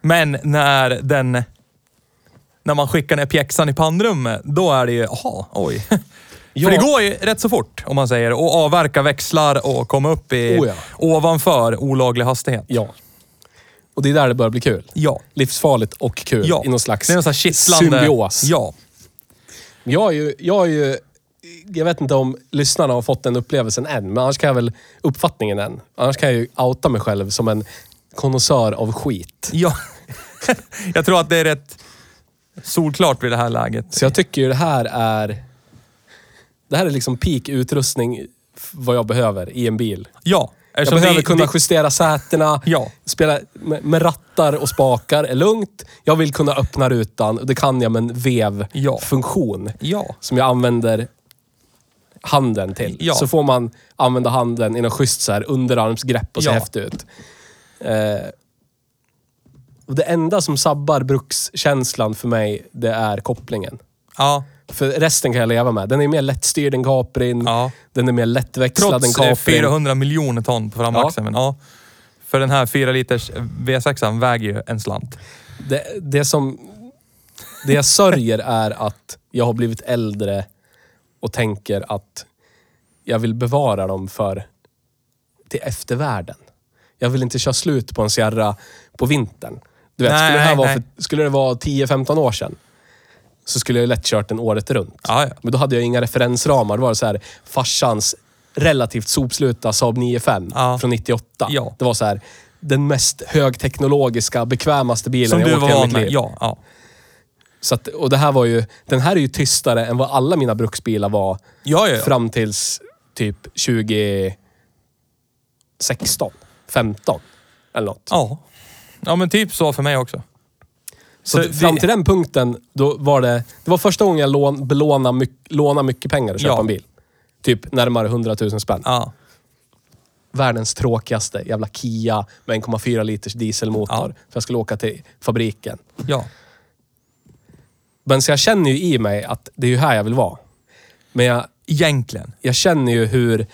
Speaker 1: Men när den... När man skickar ner pjäxan i pannrummet, då är det ju, jaha, oj. För det går ju rätt så fort, om man säger. Och avverka växlar och komma upp i
Speaker 2: Oh ja.
Speaker 1: ovanför olaglig hastighet.
Speaker 2: Ja. Och det är där det börjar bli kul.
Speaker 1: Ja.
Speaker 2: Livsfarligt och kul
Speaker 1: Ja.
Speaker 2: i någon slags
Speaker 1: det är någon sån här kittlande...
Speaker 2: symbios.
Speaker 1: Ja.
Speaker 2: Jag är ju... Jag, är ju jag vet inte om lyssnarna har fått den upplevelsen än, men annars kan jag väl uppfattningen än. Annars kan jag ju outa mig själv som en konnässör av skit.
Speaker 1: ja. jag tror att det är rätt solklart vid det här läget.
Speaker 2: Så jag tycker ju det här är... Det här är liksom peak utrustning vad jag behöver i en bil.
Speaker 1: Ja.
Speaker 2: Jag behöver
Speaker 1: det-
Speaker 2: kunna
Speaker 1: det-
Speaker 2: justera sätena,
Speaker 1: Ja.
Speaker 2: spela med, med rattar och spakar är lugnt. Jag vill kunna öppna rutan det kan jag med en vevfunktion
Speaker 1: Ja.
Speaker 2: som jag använder handen till.
Speaker 1: Ja.
Speaker 2: Så får man använda handen i något schysst så här underarmsgrepp och se
Speaker 1: Ja.
Speaker 2: häftigt ut. Eh, och det enda som sabbar brukskänslan för mig, det är kopplingen.
Speaker 1: Ja.
Speaker 2: För resten kan jag leva med. Den är mer lättstyrd än Caprin.
Speaker 1: Ja.
Speaker 2: Den är mer lättväxlad än
Speaker 1: Trots eh,
Speaker 2: Caprin.
Speaker 1: 400 miljoner ton på framaxeln. Men ja. För den här 4 liters V6 väger ju en slant.
Speaker 2: Det, det som... Det jag sörjer är att jag har blivit äldre och tänker att jag vill bevara dem för till eftervärlden. Jag vill inte köra slut på en Sierra på vintern. Du vet,
Speaker 1: Nej,
Speaker 2: skulle, det här vara för, skulle det vara 10-15 år sedan så skulle jag lätt kört den året runt.
Speaker 1: Ja, ja.
Speaker 2: Men då hade jag inga referensramar. Det var så här farsans relativt sopsluta Saab 9-5
Speaker 1: Ja.
Speaker 2: från 98.
Speaker 1: Ja.
Speaker 2: Det var så här den mest högteknologiska, bekvämaste bilen
Speaker 1: Som
Speaker 2: jag åkt i hela mitt liv.
Speaker 1: Ja, ja.
Speaker 2: Så att, och det här var ju, den här är ju tystare än vad alla mina bruksbilar var
Speaker 1: Ja, ja, ja.
Speaker 2: fram tills typ 2016, 15 eller något.
Speaker 1: ja. Ja, men typ så för mig också.
Speaker 2: Så,
Speaker 1: Så
Speaker 2: fram till den punkten, då var det... Det var första gången jag lån, belånade myck, lånade mycket pengar och köpa
Speaker 1: Ja.
Speaker 2: en bil. Typ närmare 100 000 spänn.
Speaker 1: Ja.
Speaker 2: Världens tråkigaste jävla Kia med 1,4 liters dieselmotor. För jag skulle åka till fabriken.
Speaker 1: Ja.
Speaker 2: Men så jag känner ju i mig att det är ju här jag vill vara. Men jag,
Speaker 1: Egentligen.
Speaker 2: jag känner ju hur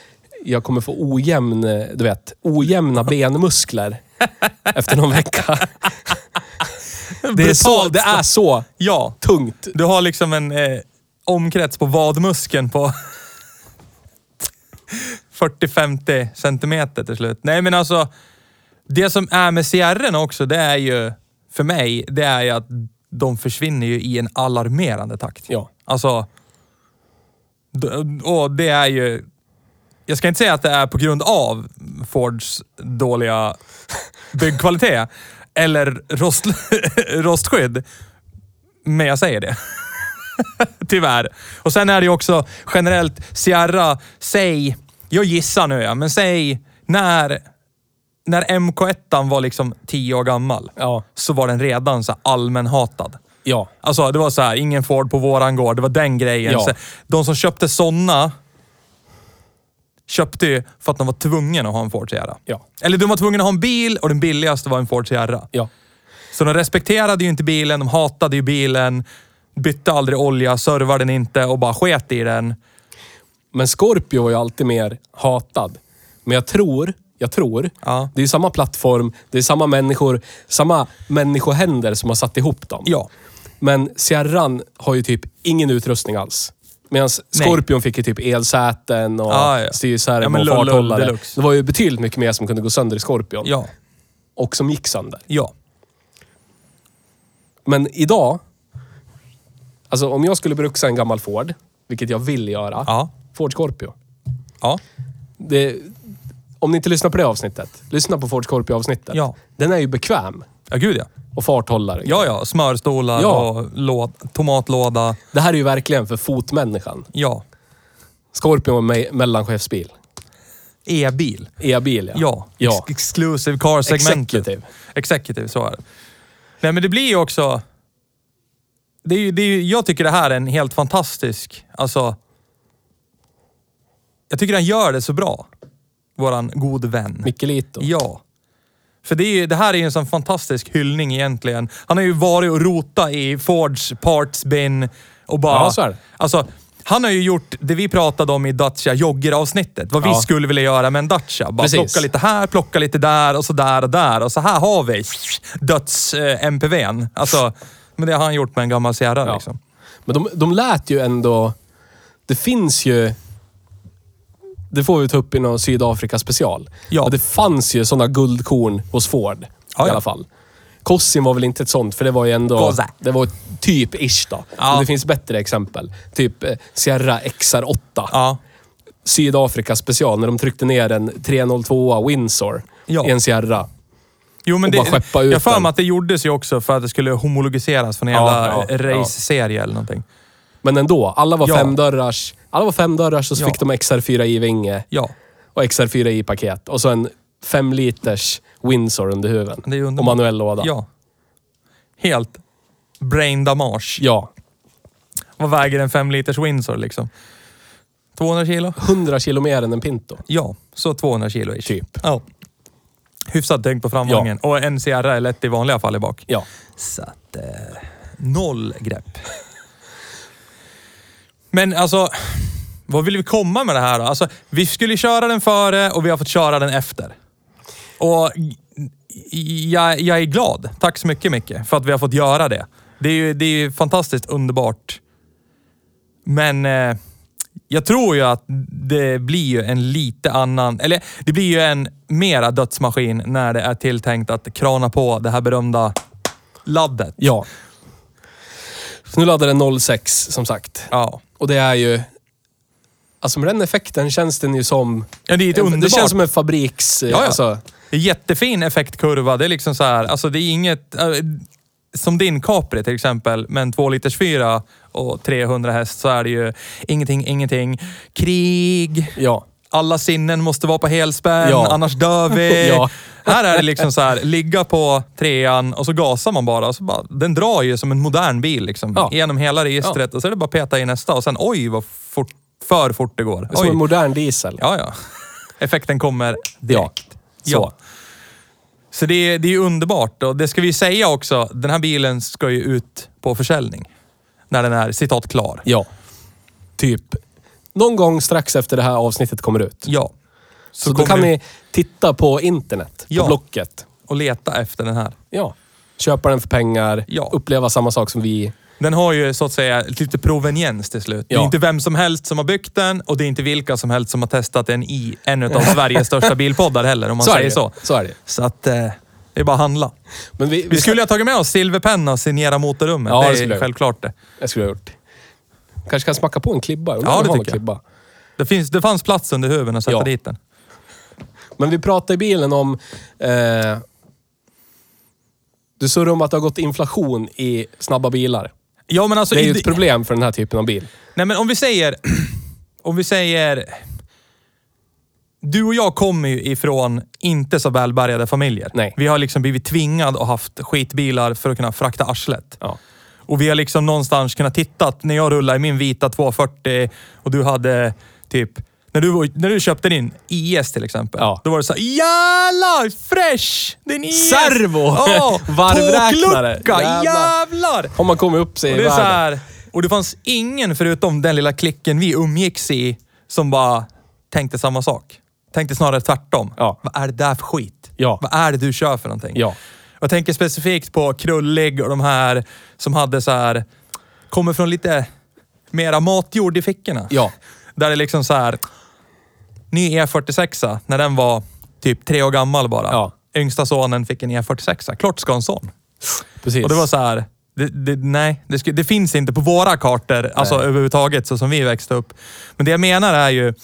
Speaker 2: jag kommer få ojämn, du vet, ojämna benmuskler efter någon vecka. Det är, så, det är så
Speaker 1: Ja.
Speaker 2: tungt.
Speaker 1: Du har liksom en eh, omkrets på vadmuskeln på 40-50 centimeter till slut. Nej men alltså, det som är med Sierrorna också, det är ju, för mig, det är ju att de försvinner ju i en alarmerande takt.
Speaker 2: Ja.
Speaker 1: Alltså, och det är ju... Jag ska inte säga att det är på grund av Fords dåliga byggkvalitet eller rost, rostskydd. Men jag säger det. Tyvärr. Och sen är det ju också generellt Sierra, säg, jag gissar nu ja, men säg när, när MK1 var liksom 10 år gammal
Speaker 2: Ja.
Speaker 1: så var den redan så här allmän hatad.
Speaker 2: Ja.
Speaker 1: Alltså det var så här, ingen Ford på våran gård. Det var den grejen.
Speaker 2: Ja.
Speaker 1: Så, de som köpte sådana köpte ju för att de var tvungna att ha en Ford Sierra.
Speaker 2: Ja.
Speaker 1: Eller de var tvungna att ha en bil och den billigaste var en Ford Sierra.
Speaker 2: Ja.
Speaker 1: Så de respekterade ju inte bilen, de hatade ju bilen, bytte aldrig olja, servade den inte och bara sket i den.
Speaker 2: Men Scorpio var ju alltid mer hatad. Men jag tror, jag tror,
Speaker 1: Ja.
Speaker 2: det är ju samma plattform, det är samma människor, samma människohänder som har satt ihop dem.
Speaker 1: Ja.
Speaker 2: Men Sierran har ju typ ingen utrustning alls. Medan. Scorpion fick ju typ elsäten och
Speaker 1: Ja, ja.
Speaker 2: styrskärm
Speaker 1: Ja,
Speaker 2: och
Speaker 1: lull
Speaker 2: farthållare. Det var ju betydligt mycket mer som kunde gå sönder i Scorpion.
Speaker 1: Ja.
Speaker 2: Och som gick sönder.
Speaker 1: Ja.
Speaker 2: Men idag, alltså om jag skulle bruxa en gammal Ford, vilket jag vill göra,
Speaker 1: Ja.
Speaker 2: Ford Scorpio.
Speaker 1: Ja.
Speaker 2: Det, om ni inte lyssnar på det avsnittet, lyssna på Ford Scorpio-avsnittet.
Speaker 1: Ja.
Speaker 2: Den är ju bekväm.
Speaker 1: Ja, gud ja.
Speaker 2: Och farthållare.
Speaker 1: Ja, ja. Smörstolar
Speaker 2: Ja.
Speaker 1: och låd, tomatlåda.
Speaker 2: Det här är ju verkligen för fotmänniskan.
Speaker 1: Ja.
Speaker 2: Scorpio var me- mellanchefsbil.
Speaker 1: E-bil.
Speaker 2: E-bil, ja.
Speaker 1: Ja.
Speaker 2: ja.
Speaker 1: Ex- exclusive car-segmentet.
Speaker 2: Executive.
Speaker 1: Executive, så är det. Nej, men det blir ju också... Det är ju, det är ju, jag tycker det här är en helt fantastisk... Alltså... Jag tycker han gör det så bra. Våran gode vän.
Speaker 2: Michelito.
Speaker 1: Ja. För det, är ju, det här är ju en sån fantastisk hyllning egentligen. Han har ju varit och rota i Fords parts bin och bara...
Speaker 2: Ja, så är det.
Speaker 1: Alltså, han har ju gjort det vi pratade om i Dacia Jogger-avsnittet. Vad vi
Speaker 2: Ja.
Speaker 1: skulle vilja göra med en Dacia. Bara
Speaker 2: Precis.
Speaker 1: plocka lite här, plocka lite där och så där och där. Och så här har vi döds-MPVn. Alltså, men det har han gjort med en gammal Sierra
Speaker 2: Ja.
Speaker 1: liksom.
Speaker 2: Men de, de lät ju ändå... Det finns ju... Det får vi ta upp i någon Sydafrika special.
Speaker 1: Ja.
Speaker 2: Och det fanns ju sådana guldkorn hos Ford.
Speaker 1: Ja,
Speaker 2: I alla fall. Cossin var väl inte ett sånt, för det var ju ändå...
Speaker 1: Cosa.
Speaker 2: Det var typ ish då.
Speaker 1: Ja.
Speaker 2: Men det finns bättre exempel. Typ eh, Sierra XR8.
Speaker 1: Ja.
Speaker 2: Sydafrika special, när de tryckte ner en 302 Windsor
Speaker 1: Ja.
Speaker 2: i en Sierra.
Speaker 1: Jo, men det, jag har för mig att det gjordes ju också för att det skulle homologiseras från en jävla
Speaker 2: ja.
Speaker 1: race-serie eller någonting.
Speaker 2: Men ändå, alla var
Speaker 1: Ja.
Speaker 2: femdörrars. Alla var femdörrars och så
Speaker 1: Ja.
Speaker 2: fick de XR4i-vinge
Speaker 1: Ja.
Speaker 2: och XR4i-paket. Och så en fem liters Windsor under huven.
Speaker 1: Det är
Speaker 2: och
Speaker 1: underbart.
Speaker 2: manuell låda.
Speaker 1: Ja. Helt brain damage.
Speaker 2: ja.
Speaker 1: Vad väger en fem liters Windsor liksom? 200 kilo?
Speaker 2: 100 kilo mer än en Pinto.
Speaker 1: Ja, så 200 kilo ish.
Speaker 2: Typ.
Speaker 1: Ja. Hyfsat tyngd på framvagnen. Och en Sierra är lätt i vanliga fall i bak.
Speaker 2: Ja.
Speaker 1: Så att... Eh, noll grepp. Men alltså, vad vill vi komma med det här då? Alltså, vi skulle köra den före och vi har fått köra den efter. Och jag, jag är glad. Tack så mycket Micke för att vi har fått göra det. Det är ju, det är ju fantastiskt underbart. Men eh, Jag tror ju att det blir ju en lite annan, eller det blir ju en mera dödsmaskin när det är tilltänkt att krana på det här berömda laddet.
Speaker 2: Ja. Så nu laddar den 06 som sagt.
Speaker 1: Ja.
Speaker 2: Och det är ju... Alltså med den effekten känns den ju som...
Speaker 1: Ja, det är ett
Speaker 2: Det
Speaker 1: underbart.
Speaker 2: känns som en fabriks...
Speaker 1: Ja, ja.
Speaker 2: Alltså,
Speaker 1: Det är jättefin effektkurva. Det är liksom så här, alltså det är inget... äh, Som din Capri till exempel, med en 2 liters fyra och 300 häst så är det ju ingenting, ingenting. Krig.
Speaker 2: ja.
Speaker 1: Alla sinnen måste vara på helspänn,
Speaker 2: Ja.
Speaker 1: annars dör vi.
Speaker 2: Ja.
Speaker 1: Här är det liksom så här, ligga på trean och så gasar man bara. Så bara den drar ju som en modern bil liksom.
Speaker 2: Ja.
Speaker 1: Genom hela registret och så är det bara att peta i nästa och sen oj vad fort, för fort det går.
Speaker 2: Som
Speaker 1: Oj.
Speaker 2: en modern diesel.
Speaker 1: Ja, ja. Effekten kommer direkt.
Speaker 2: Så.
Speaker 1: Ja. Så det är, det är underbart och det ska vi säga också. Den här bilen ska ju ut på försäljning. När den är citat klar.
Speaker 2: Ja. Typ någon gång strax efter det här avsnittet kommer ut.
Speaker 1: Ja.
Speaker 2: Så, då
Speaker 1: kommer
Speaker 2: kan
Speaker 1: du
Speaker 2: ni titta på internet,
Speaker 1: Ja.
Speaker 2: på Blocket.
Speaker 1: och leta efter den här.
Speaker 2: Ja. Köpa den för pengar,
Speaker 1: Ja.
Speaker 2: uppleva samma sak som vi.
Speaker 1: Den har ju så att säga lite proveniens till slut. Det är
Speaker 2: Ja.
Speaker 1: inte vem som helst som har byggt den och det är inte vilka som helst som har testat den i en av Sveriges största bilpoddar heller, om man
Speaker 2: Så
Speaker 1: säger
Speaker 2: det.
Speaker 1: så.
Speaker 2: Så är det.
Speaker 1: Så att eh, det är bara att handla.
Speaker 2: Men vi,
Speaker 1: Vi skulle ju ha tagit med oss silverpenna och signera motorrummet.
Speaker 2: Ja, det
Speaker 1: det
Speaker 2: skulle
Speaker 1: är
Speaker 2: jag.
Speaker 1: självklart det.
Speaker 2: Jag skulle ha gjort. Kanske kan smacka på en klibba.
Speaker 1: Ja, det tycker jag.
Speaker 2: klibba.
Speaker 1: Det, finns, det fanns plats under huven att sätta
Speaker 2: Ja.
Speaker 1: dit den.
Speaker 2: Men vi pratade i bilen om... Eh, du surrade om att det har gått inflation i snabba bilar.
Speaker 1: Ja, men alltså...
Speaker 2: Det är ju ett problem för den här typen av bil.
Speaker 1: Nej, men om vi säger... Om vi säger... Du och jag kommer ju ifrån inte så välbärgade familjer.
Speaker 2: Nej.
Speaker 1: Vi har liksom blivit tvingade och haft skitbilar för att kunna frakta arslet.
Speaker 2: Ja.
Speaker 1: Och vi har liksom någonstans kunnat titta när jag rullade i min vita 240 och du hade typ... När du, var- när du köpte din IS till exempel.
Speaker 2: Ja.
Speaker 1: Då var det så här, jävlar! Fresh! Din IS!
Speaker 2: Servo!
Speaker 1: Ja,
Speaker 2: Varvräknare!
Speaker 1: tåglucka!
Speaker 2: Jävlar.
Speaker 1: Jävlar!
Speaker 2: Har man kommit upp sig
Speaker 1: Och
Speaker 2: i
Speaker 1: det är så
Speaker 2: världen.
Speaker 1: här, och det fanns ingen förutom den lilla klicken vi umgicks i som bara tänkte samma sak. Tänkte snarare tvärtom.
Speaker 2: Ja.
Speaker 1: Vad är det där för skit?
Speaker 2: Ja.
Speaker 1: Vad är det du kör för någonting?
Speaker 2: Ja.
Speaker 1: Jag tänker specifikt på Krullig och de här som hade så här, kommer från lite mera matjord i fickorna.
Speaker 2: Ja.
Speaker 1: Där det liksom så här, ny E46 när den var typ tre år gammal bara.
Speaker 2: Ja.
Speaker 1: Yngsta sonen fick en E46. Klart ska ha en sån.
Speaker 2: Precis.
Speaker 1: Och det var så här, det, det, nej, det, det finns inte på våra kartor, alltså överhuvudtaget så som vi växte upp. Men det jag menar är ju,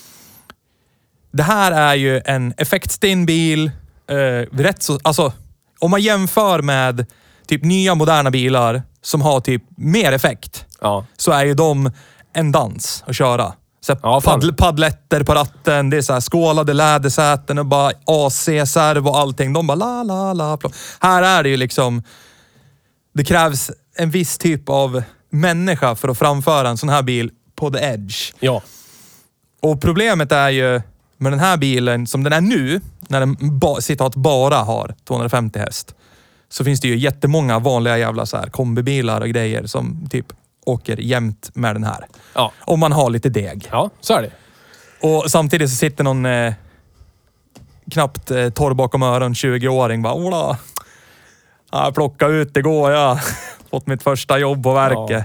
Speaker 1: det här är ju en effektstinn bil. Eh, rätt så, alltså, om man jämför med typ nya moderna bilar som har typ mer effekt,
Speaker 2: Ja.
Speaker 1: så är ju de en dans att köra. Så
Speaker 2: Ja,
Speaker 1: paddl, paddletter på ratten, det är så här skålade lädersäten och bara AC-servo och allting. De bara la, la, la. plå. Här är det ju liksom... Det krävs en viss typ av människa för att framföra en sån här bil på the edge.
Speaker 2: Ja.
Speaker 1: Och problemet är ju med den här bilen som den är nu, när den ba, citat bara har 250 häst, så finns det ju jättemånga vanliga jävla så här kombibilar och grejer som typ åker jämt med den här.
Speaker 2: Ja.
Speaker 1: Om man har lite deg.
Speaker 2: Ja, så är det.
Speaker 1: Och samtidigt så sitter någon eh, knappt eh, torr bakom öron 20-åring bara Ola, jag plockade ut igår jag. Fått mitt första jobb på verket.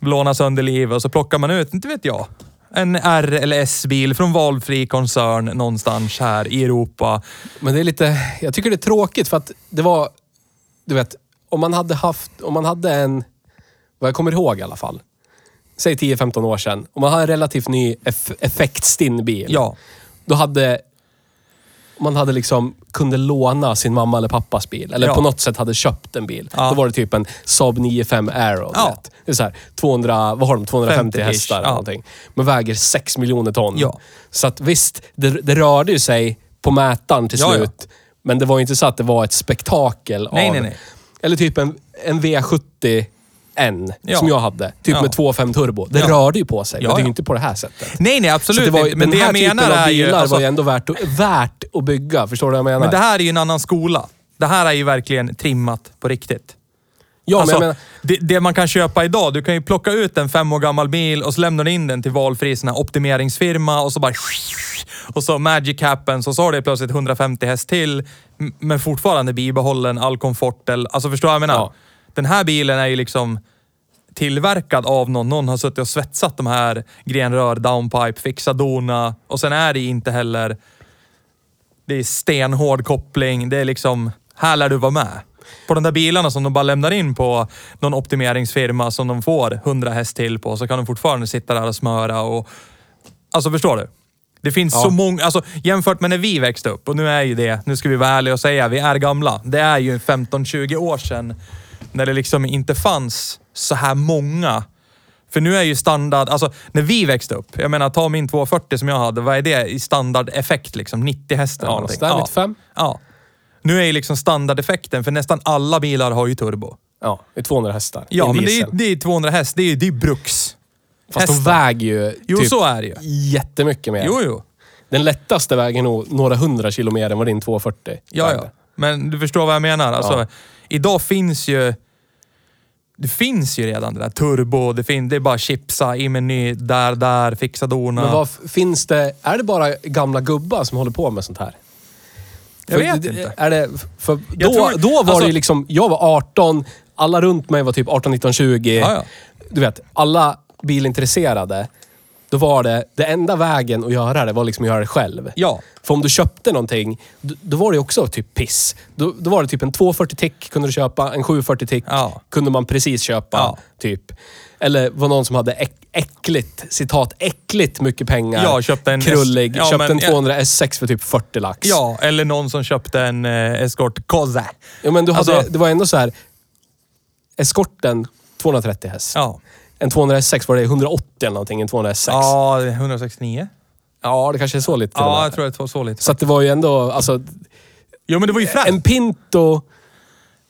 Speaker 1: Blåna sönder livet och så plockar man ut, inte vet jag, en R eller S-bil från valfri koncern någonstans här i Europa.
Speaker 2: Men det är lite... Jag tycker det är tråkigt för att det var... Du vet, om man hade haft... Om man hade en... Vad jag kommer ihåg i alla fall. Säg 10-15 år sedan. Om man hade en relativt ny eff effektstinn bil.
Speaker 1: Ja,
Speaker 2: Då hade... Man hade liksom kunde låna sin mamma eller pappas bil. Eller
Speaker 1: Ja.
Speaker 2: på något sätt hade köpt en bil.
Speaker 1: Ja.
Speaker 2: Då var det typ en Saab 95 Aero.
Speaker 1: Ja.
Speaker 2: vet. Det är så här, 200, vad har de? 250
Speaker 1: 50-ish,
Speaker 2: hästar eller
Speaker 1: ja.
Speaker 2: någonting. Men väger 6 miljoner ton.
Speaker 1: Ja.
Speaker 2: Så att visst, det, det rörde ju sig på mätaren till
Speaker 1: Ja, ja.
Speaker 2: slut. Men det var ju inte så att det var ett spektakel
Speaker 1: Nej,
Speaker 2: av...
Speaker 1: nej, nej.
Speaker 2: Eller typ en, en V70 N
Speaker 1: Ja.
Speaker 2: som jag hade. Typ
Speaker 1: Ja.
Speaker 2: med 2.5 turbo. Det
Speaker 1: Ja.
Speaker 2: rörde ju på sig. Men det är ju inte på det här sättet.
Speaker 1: nej, nej
Speaker 2: Så
Speaker 1: absolut
Speaker 2: det var,
Speaker 1: inte. Men
Speaker 2: den
Speaker 1: det
Speaker 2: här
Speaker 1: jag
Speaker 2: typen
Speaker 1: menar
Speaker 2: av
Speaker 1: är
Speaker 2: bilar
Speaker 1: ju... Alltså,
Speaker 2: var ju ändå värt, värt att bygga. Förstår du vad jag menar?
Speaker 1: men det här är ju en annan skola. Det här är ju verkligen trimmat på riktigt.
Speaker 2: ja,
Speaker 1: alltså,
Speaker 2: menar,
Speaker 1: det, det man kan köpa idag, du kan ju plocka ut en fem år gammal bil och så lämnar du in den till valfri sån här optimeringsfirma och så bara... Och så magic happens och så har det plötsligt 150 häst till, men fortfarande bibehållen all komfort. Alltså förstår du vad jag menar?
Speaker 2: Ja.
Speaker 1: Den här bilen är ju liksom tillverkad av någon. Någon har suttit och svetsat de här grenrör, downpipe, fixa dona och sen är det inte heller... Det är stenhård koppling. Det är liksom, här lär du vara med. På de där bilarna som de bara lämnar in på någon optimeringsfirma som de får 100 häst till på, så kan de fortfarande sitta där och smöra och... Alltså förstår du? Det finns
Speaker 2: Ja.
Speaker 1: så många, alltså jämfört med när vi växte upp, och nu är ju det, nu ska vi vara ärliga och säga, vi är gamla. Det är ju 15-20 år sedan när det liksom inte fanns så här många. För nu är ju standard, alltså när vi växte upp, jag menar ta min 240 som jag hade, vad är det i standardeffekt liksom? 90 hästar?
Speaker 2: Ja, sådär 95.
Speaker 1: Ja. Nu är ju liksom standardeffekten, för nästan alla bilar har ju turbo.
Speaker 2: Ja, det är 200 hästar.
Speaker 1: Ja,
Speaker 2: en
Speaker 1: men det är, det är 200 häst, det är ju det är bruks.
Speaker 2: Fast de
Speaker 1: hästar.
Speaker 2: väger ju
Speaker 1: Jo,
Speaker 2: typ
Speaker 1: så är det ju.
Speaker 2: jättemycket mer.
Speaker 1: Jo, jo.
Speaker 2: Den lättaste väger nog några hundra kilo mer än vad din 240
Speaker 1: Ja,
Speaker 2: vägde.
Speaker 1: ja. Men du förstår vad jag menar. Alltså,
Speaker 2: Ja.
Speaker 1: Idag finns ju... Det finns ju redan det där. Turbo, det, fin, det är bara chipsa i meny, där, där, fixa dona.
Speaker 2: Men vad finns det... Är det bara gamla gubbar som håller på med sånt här?
Speaker 1: Jag vet
Speaker 2: det-
Speaker 1: inte.
Speaker 2: Är det, för då,
Speaker 1: tror-
Speaker 2: då var
Speaker 1: alltså-
Speaker 2: det ju liksom... Jag var 18, alla runt mig var typ 18, 19, 20.
Speaker 1: Ja, ja.
Speaker 2: Du vet, alla bilintresserade. Då var det... Det enda vägen att göra det var liksom att göra det själv.
Speaker 1: Ja.
Speaker 2: För om du köpte någonting, då, då var det också typ piss. Då, då var det typ en 240 tick kunde du köpa, en 740 tick
Speaker 1: Ja.
Speaker 2: kunde man precis köpa.
Speaker 1: Ja.
Speaker 2: Typ. Eller var någon som hade äck, äckligt, citat, äckligt mycket pengar.
Speaker 1: Ja, köpte en
Speaker 2: Krullig.
Speaker 1: S- ja,
Speaker 2: köpte
Speaker 1: men-
Speaker 2: en 200 S6 för typ 40 lax.
Speaker 1: Ja, eller någon som köpte en eh, Escort Cosa.
Speaker 2: ja men du hade,
Speaker 1: Alltså-
Speaker 2: det var ändå så här. Eskorten, 230 häst.
Speaker 1: Ja.
Speaker 2: En 200 S6 var det 180 eller någonting, en 200 S6.
Speaker 1: Ja, 169.
Speaker 2: Ja, det kanske är så lite till och
Speaker 1: Ja, jag tror det var så lite.
Speaker 2: Så att det var ju ändå, alltså,
Speaker 1: Jo, men det var ju fränt.
Speaker 2: en Pinto.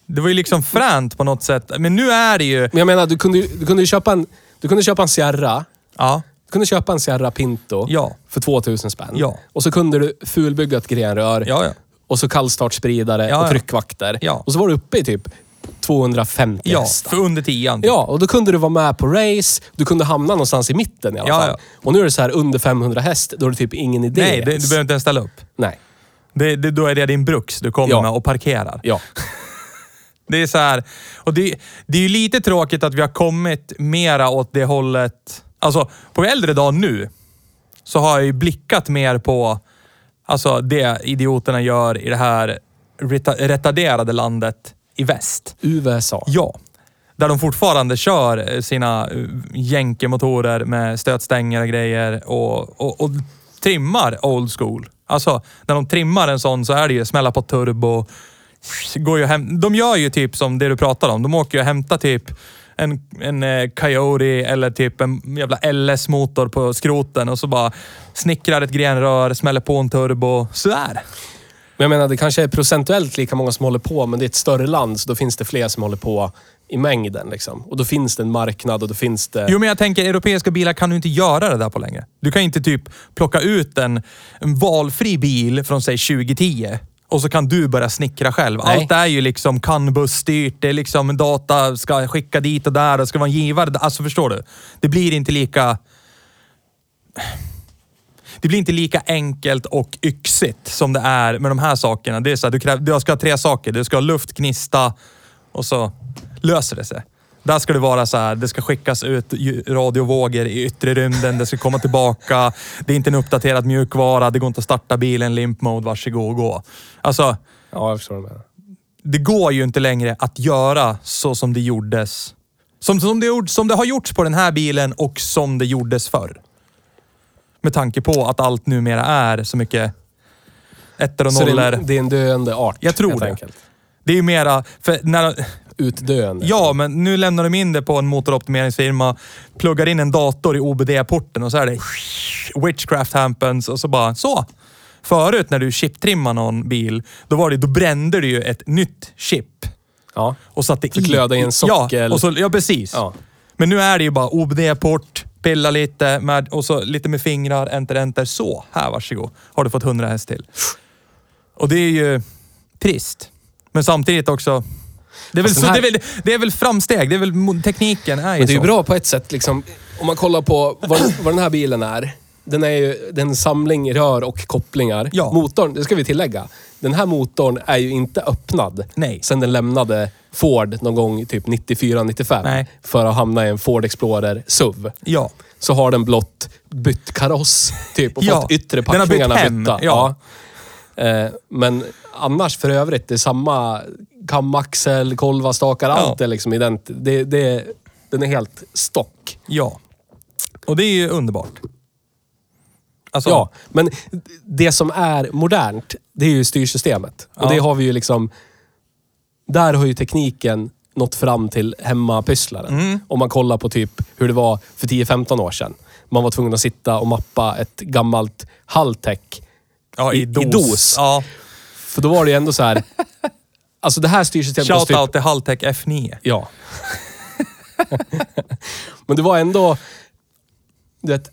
Speaker 1: Det var ju liksom fränt på något sätt. Men nu är det ju...
Speaker 2: Men jag menar, du kunde ju du kunde ju köpa en, du kunde köpa en Sierra.
Speaker 1: Ja.
Speaker 2: Du kunde köpa en Sierra Pinto
Speaker 1: Ja.
Speaker 2: för 2000 spänn.
Speaker 1: Ja.
Speaker 2: Och så kunde du fulbygga ett grenrör.
Speaker 1: Ja, ja.
Speaker 2: Och så kallstartspridare
Speaker 1: Ja,
Speaker 2: och tryckvakter.
Speaker 1: Ja.
Speaker 2: Och så var du uppe i typ 250
Speaker 1: Ja,
Speaker 2: hästar.
Speaker 1: för under tian.
Speaker 2: Ja, och då kunde du vara med på race. Du kunde hamna någonstans i mitten i alla
Speaker 1: Ja,
Speaker 2: fall.
Speaker 1: ja.
Speaker 2: Och nu är det så här under 500 häst, då är det typ ingen idé
Speaker 1: Nej, det,
Speaker 2: ens.
Speaker 1: du behöver inte ens ställa upp.
Speaker 2: Nej.
Speaker 1: Det, det, då är det din bruks du kommer
Speaker 2: Ja.
Speaker 1: med och parkerar.
Speaker 2: Ja.
Speaker 1: Det är så här, och det, det är ju lite tråkigt att vi har kommit mera åt det hållet. Alltså, på äldre dag nu så har jag ju blickat mer på alltså, det idioterna gör i det här reta- retarderade landet i väst.
Speaker 2: USA.
Speaker 1: Ja. Där de fortfarande kör eh, sina eh, jänkemotorer med stötstänger och grejer och, och, och trimmar old school. Alltså, när de trimmar en sån så är det ju smälla på turbo. Går ju hem, de gör ju typ som det du pratar om. De åker ju och hämtar typ en, en eh, Coyote eller typ en jävla LS-motor på skroten och så bara snickrar ett grenrör, smäller på en turbo. Sådär.
Speaker 2: Men jag menar, det kanske är procentuellt lika många som håller på, men det är ett större land, så då finns det fler som håller på i mängden. Liksom. Och då finns det en marknad och då finns det...
Speaker 1: Jo, men jag tänker europeiska bilar kan du inte göra det där på längre. Du kan inte typ plocka ut en, en valfri bil från säg 2010 och så kan du börja snickra själv.
Speaker 2: Nej.
Speaker 1: Allt är ju liksom CAN-busstyrt, det är liksom data ska skicka dit och där och ska vara en givare. Alltså förstår du? Det blir inte lika... Det blir inte lika enkelt och yxigt som det är med de här sakerna. Det är så här, du, kräv, du ska ha tre saker. Du ska ha luft, gnista och så löser det sig. Där ska det vara så här, det ska skickas ut radiovågor i yttre rymden, det ska komma tillbaka. Det är inte en uppdaterad mjukvara, det går inte att starta bilen limp mode, varsågod och gå. Alltså,
Speaker 2: Ja, jag förstår menar.
Speaker 1: det går ju inte längre att göra så som det gjordes. Som, som, det, som det har gjorts på den här bilen och som det gjordes förr. Med tanke på att allt numera är så mycket ettor och
Speaker 2: Så det
Speaker 1: nollor.
Speaker 2: är, det är en döende art,
Speaker 1: Jag tror
Speaker 2: helt
Speaker 1: det.
Speaker 2: enkelt.
Speaker 1: Det är ju mera... För när,
Speaker 2: Utdöende.
Speaker 1: ja, men nu lämnar de in det på en motoroptimeringsfirma, pluggar in en dator i OBD-porten och så är det witchcraft happens och så bara så. Förut när du chiptrimmade någon bil, då, var det, då brände du ju ett nytt chip
Speaker 2: Ja.
Speaker 1: och satte i.
Speaker 2: löda i en sockel.
Speaker 1: Ja, och så, ja precis.
Speaker 2: Ja.
Speaker 1: Men nu är det ju bara OBD-port, pilla lite med, och så lite med fingrar, enter, enter. Så, här varsågod. Har du fått 100 häst till. Och det är ju trist. Men samtidigt också... Det är, väl så,
Speaker 2: den här-
Speaker 1: det, är väl, det är väl framsteg. Det är väl tekniken är ju
Speaker 2: Men det är ju bra på ett sätt. Liksom, om man kollar på vad, vad den här bilen är. den är ju det är en samling rör och kopplingar.
Speaker 1: Ja.
Speaker 2: Motorn, det ska vi tillägga. Den här motorn är ju inte öppnad
Speaker 1: Nej.
Speaker 2: sen den lämnade Ford någon gång typ 94-95.
Speaker 1: Nej.
Speaker 2: För att hamna i en Ford Explorer SUV.
Speaker 1: Ja.
Speaker 2: Så har den blott bytt kaross typ och
Speaker 1: Ja,
Speaker 2: fått yttre
Speaker 1: bytt
Speaker 2: packningarna
Speaker 1: hem,
Speaker 2: bytta.
Speaker 1: ja.
Speaker 2: Eh, men annars för övrigt, det är samma kamaxel, kolvastakar, allt är liksom identiskt. Det, det, den är helt stock.
Speaker 1: Ja. Och det är ju underbart. Alltså,
Speaker 2: Ja, men det som är modernt, det är ju styrsystemet. Och
Speaker 1: Ja.
Speaker 2: det har vi ju liksom... Där har ju tekniken nått fram till hemmapysslaren.
Speaker 1: Mm.
Speaker 2: Om man kollar på typ hur det var för 10-15 år sedan. Man var tvungen att sitta och mappa ett gammalt Haltech.
Speaker 1: ja, i,
Speaker 2: i
Speaker 1: dos.
Speaker 2: dos.
Speaker 1: Ja.
Speaker 2: För då var det ju ändå så här... Alltså det här styrsystemet
Speaker 1: Shoutout till Haltech F9.
Speaker 2: Ja. Men det var ändå... Du vet,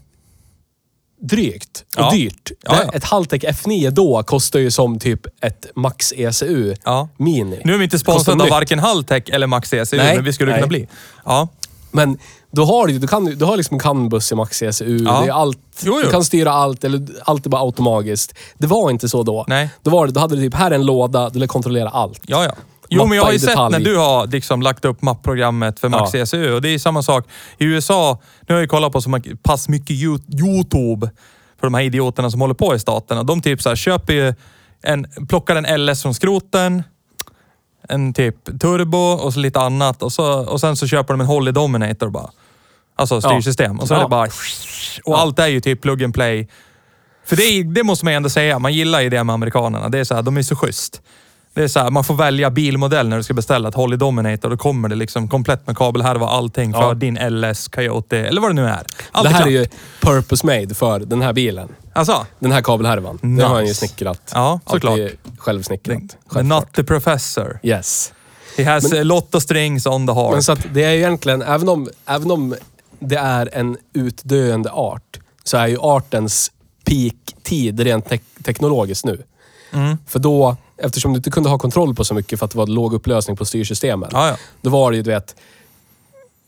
Speaker 2: drygt och
Speaker 1: Ja.
Speaker 2: dyrt.
Speaker 1: Ja, ja.
Speaker 2: Ett Haltech F9 då kostar ju som typ ett Max ECU
Speaker 1: Ja.
Speaker 2: Mini.
Speaker 1: Nu är vi inte sponsrade av varken Haltech eller Max ECU,
Speaker 2: Nej,
Speaker 1: men vi skulle
Speaker 2: nej.
Speaker 1: kunna bli. Ja.
Speaker 2: Men då har du, du, kan, du har liksom CAN-buss i Max ECU.
Speaker 1: Ja.
Speaker 2: Det är allt,
Speaker 1: Jo, jo.
Speaker 2: Du kan styra allt, eller allt är bara automagiskt. Det var inte så då.
Speaker 1: Nej.
Speaker 2: Då, var det, då hade du typ, här är en låda, du ville kontrollera allt.
Speaker 1: Ja, ja. Jo, men jag har ju sett när du har liksom lagt upp mappprogrammet för Max
Speaker 2: Ja.
Speaker 1: ECU och det är samma sak. I USA, nu har jag ju kollat på så pass mycket Yo- YouTube för de här idioterna som håller på i staterna. De typ så här, köper ju en, plockar en LS från skroten, en typ turbo och så lite annat och, så, och sen så köper de en Holly Dominator bara. Alltså styrsystem. Och så är
Speaker 2: Ja.
Speaker 1: det bara... Och allt är ju typ plug and play. För det, det måste man ju ändå säga, man gillar ju det med amerikanerna. Det är så här, de är så schysst. Det är så här, man får välja bilmodell när du ska beställa ett Holly Dominator. Då kommer det liksom komplett med kabelhärva och allting för
Speaker 2: Ja.
Speaker 1: din LS, Coyote eller vad det nu är. Allt
Speaker 2: det här
Speaker 1: klart.
Speaker 2: är ju purpose made för den här bilen.
Speaker 1: Alltså,
Speaker 2: Den här kabelhärvan. Den
Speaker 1: Nice.
Speaker 2: har han ju snickrat.
Speaker 1: Ja, såklart.
Speaker 2: Är självsnickrat.
Speaker 1: not the professor.
Speaker 2: Yes.
Speaker 1: He has a lot of strings on the heart.
Speaker 2: Men så att det är ju egentligen, även om, även om det är en utdöende art, så är ju artens peak-tid rent tek- teknologiskt nu.
Speaker 1: Mm.
Speaker 2: För då, eftersom du inte kunde ha kontroll på så mycket för att det var låg upplösning på styrsystemen.
Speaker 1: Ja, ja.
Speaker 2: Då var det ju, du vet,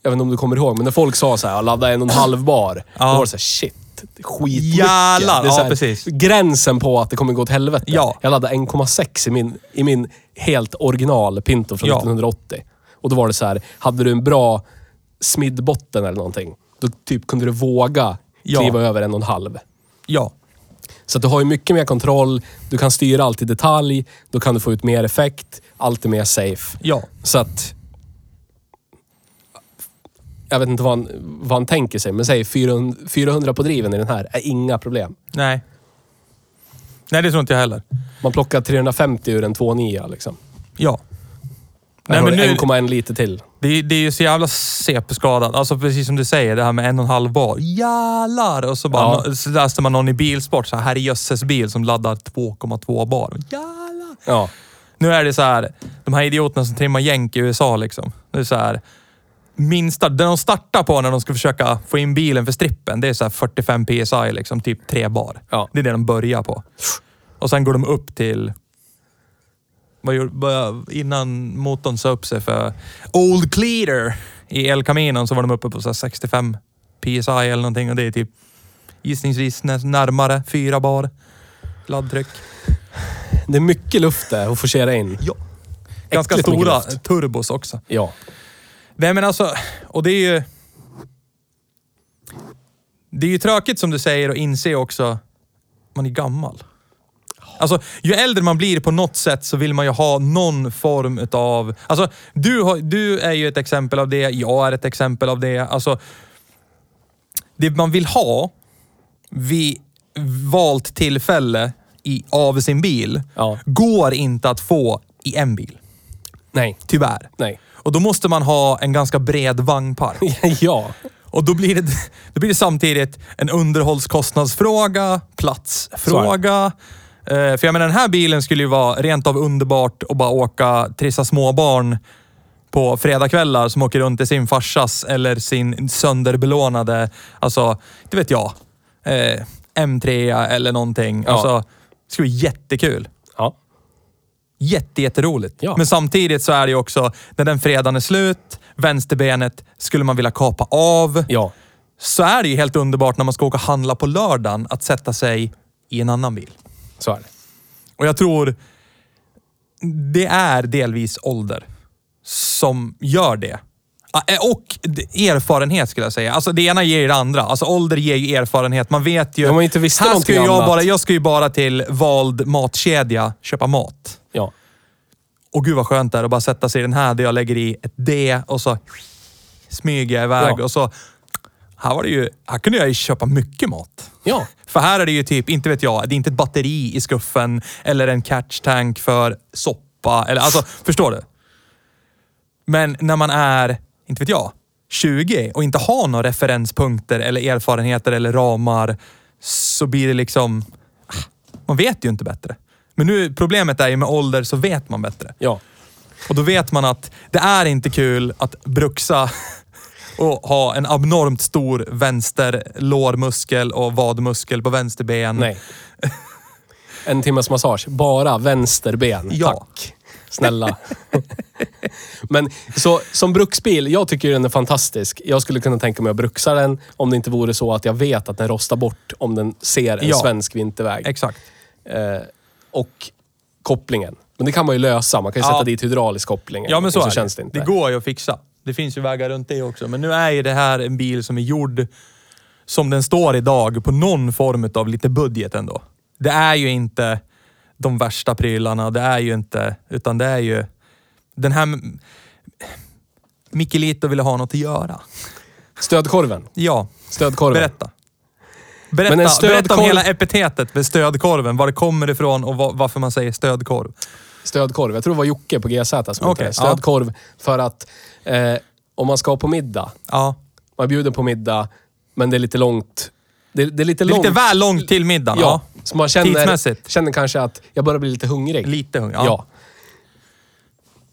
Speaker 2: jag vet inte om du kommer ihåg, men när folk sa så här, ladda en och en halv bar.
Speaker 1: Ja.
Speaker 2: Då var det så här, shit. Skitmycket.
Speaker 1: Jävlar,
Speaker 2: Det är så
Speaker 1: ja,
Speaker 2: här,
Speaker 1: precis.
Speaker 2: Gränsen på att det kommer gå åt helvete.
Speaker 1: Ja.
Speaker 2: Jag laddade 1,6 i min, i min helt original Pinto från
Speaker 1: Ja.
Speaker 2: 1980. Och då var det så här, hade du en bra smidbotten eller någonting, då typ kunde du våga
Speaker 1: Ja.
Speaker 2: kliva över en och en halv.
Speaker 1: Ja.
Speaker 2: Så du har ju mycket mer kontroll, du kan styra allt i detalj, då kan du få ut mer effekt, allt är mer safe.
Speaker 1: Ja.
Speaker 2: Så att... Jag vet inte vad han, vad han tänker sig, men säg 400, 400 på driven i den här är inga problem.
Speaker 1: Nej. Nej, det tror inte jag heller.
Speaker 2: Man plockar 350 ur en 2.9 liksom.
Speaker 1: Ja.
Speaker 2: Nej,
Speaker 1: men nu,
Speaker 2: 1,1 liter till.
Speaker 1: det, det är ju så jävla CP-skadat. Alltså precis som du säger, det här med en och en halv bar. Jävlar! Och så, bara,
Speaker 2: Ja.
Speaker 1: så läste man någon i bilsport, så här, här är jösses bil som laddar 2,2 bar. Jävlar!
Speaker 2: Ja.
Speaker 1: Nu är det så här, de här idioterna som trimmar jänk i USA liksom. Det är så här, minsta, det de startar på när de ska försöka få in bilen för strippen, det är så här 45 PSI liksom, typ 3 bar.
Speaker 2: Ja.
Speaker 1: Det är det de börjar på. Och sen går de upp till... Vad innan motorn sa upp sig för Old Cleater i El Camino så var de uppe på så här 65 PSI eller någonting och det är typ gissningsvis nä- närmare 4 bar laddtryck.
Speaker 2: Det är mycket luft där att forcera in.
Speaker 1: Ja. Ganska
Speaker 2: Äckligt
Speaker 1: stora turbos också.
Speaker 2: Ja.
Speaker 1: Nej men alltså, och det är ju... Det är ju tråkigt som du säger att inse också, man är gammal. Alltså, ju äldre man blir på något sätt så vill man ju ha någon form utav... Alltså, du, har, du är ju ett exempel av det, jag är ett exempel av det. Alltså, det man vill ha vid valt tillfälle i, av sin bil
Speaker 2: Ja.
Speaker 1: går inte att få i en bil.
Speaker 2: Nej.
Speaker 1: Tyvärr.
Speaker 2: Nej.
Speaker 1: Och då måste man ha en ganska bred vagnpark.
Speaker 2: ja.
Speaker 1: Och då blir, det, då blir det samtidigt en underhållskostnadsfråga, platsfråga. Eh, för jag menar den här bilen skulle ju vara rent av underbart att bara åka, trissa småbarn på fredagkvällar som åker runt i sin farsas eller sin sönderbelånade, alltså, det vet jag, eh, M3 eller någonting.
Speaker 2: Ja.
Speaker 1: Alltså, det skulle vara jättekul.
Speaker 2: Ja.
Speaker 1: Jätte, jätteroligt.
Speaker 2: Ja.
Speaker 1: Men samtidigt så är det ju också, när den fredagen är slut, vänsterbenet skulle man vilja kapa av.
Speaker 2: Ja.
Speaker 1: så är det ju helt underbart när man ska åka och handla på lördagen att sätta sig i en annan bil.
Speaker 2: Så är det.
Speaker 1: Och jag tror det är delvis ålder som gör det. Eh, Och erfarenhet skulle jag säga. Alltså det ena ger ju det andra. Alltså ålder ger ju erfarenhet. Man vet ju...
Speaker 2: Om man inte visste
Speaker 1: här ska jag,
Speaker 2: annat.
Speaker 1: bara, jag ska ju bara till vald matkedja köpa mat.
Speaker 2: Ja.
Speaker 1: Och gud vad skönt det är att bara sätta sig i den här där jag lägger i ett D och så smyger jag iväg
Speaker 2: Ja.
Speaker 1: och så... Här var det ju... Här kunde jag ju köpa mycket mat.
Speaker 2: Ja.
Speaker 1: För här är det ju typ, inte vet jag, det är inte ett batteri i skuffen eller en catch tank för soppa. Eller, alltså, förstår du? Men när man är, inte vet jag, 20 och inte har några referenspunkter eller erfarenheter eller ramar så blir det liksom... Man vet ju inte bättre. Men nu, problemet är ju med ålder så vet man bättre.
Speaker 2: Ja.
Speaker 1: Och då vet man att det är inte kul att bruxa och ha en abnormt stor vänster lårmuskel och vadmuskel på vänster ben.
Speaker 2: Nej. En timmes massage. Bara vänsterben.
Speaker 1: Ja.
Speaker 2: Tack. Snälla. Men så, som bruksbil, jag tycker den är fantastisk. Jag skulle kunna tänka mig att bruxa den om det inte vore så att jag vet att den rostar bort om den ser en
Speaker 1: Ja.
Speaker 2: svensk vinterväg.
Speaker 1: Exakt.
Speaker 2: Eh, och kopplingen. Men det kan man ju lösa. Man kan ju
Speaker 1: Ja.
Speaker 2: sätta dit hydraulisk koppling.
Speaker 1: Ja men så,
Speaker 2: och
Speaker 1: är
Speaker 2: känns
Speaker 1: det.
Speaker 2: det inte.
Speaker 1: Det går ju att fixa. Det finns ju vägar runt det också. Men nu är ju det här en bil som är gjord som den står idag på någon form av lite budget ändå. Det är ju inte de värsta prylarna. Det är ju inte, utan det är ju den här... Mikkelito ville ha något att göra.
Speaker 2: Stödkorven.
Speaker 1: Ja,
Speaker 2: Stödkorven.
Speaker 1: berätta. Berätta,
Speaker 2: en
Speaker 1: berätta om
Speaker 2: stödkorv-
Speaker 1: hela epitetet med stödkorven. Var det kommer ifrån och va- varför man säger stödkorv.
Speaker 2: Stödkorv. Jag tror det var Jocke på GZ som okay, Stödkorv för att eh, om man ska på middag.
Speaker 1: Ja.
Speaker 2: Man bjuder på middag, men det är lite långt. Det, det är lite
Speaker 1: Det är
Speaker 2: långt.
Speaker 1: lite väl långt till middagen.
Speaker 2: Ja. Så man känner,
Speaker 1: Tidsmässigt.
Speaker 2: känner kanske att jag börjar bli lite hungrig.
Speaker 1: Lite hungrig.
Speaker 2: Ja.
Speaker 1: Ja.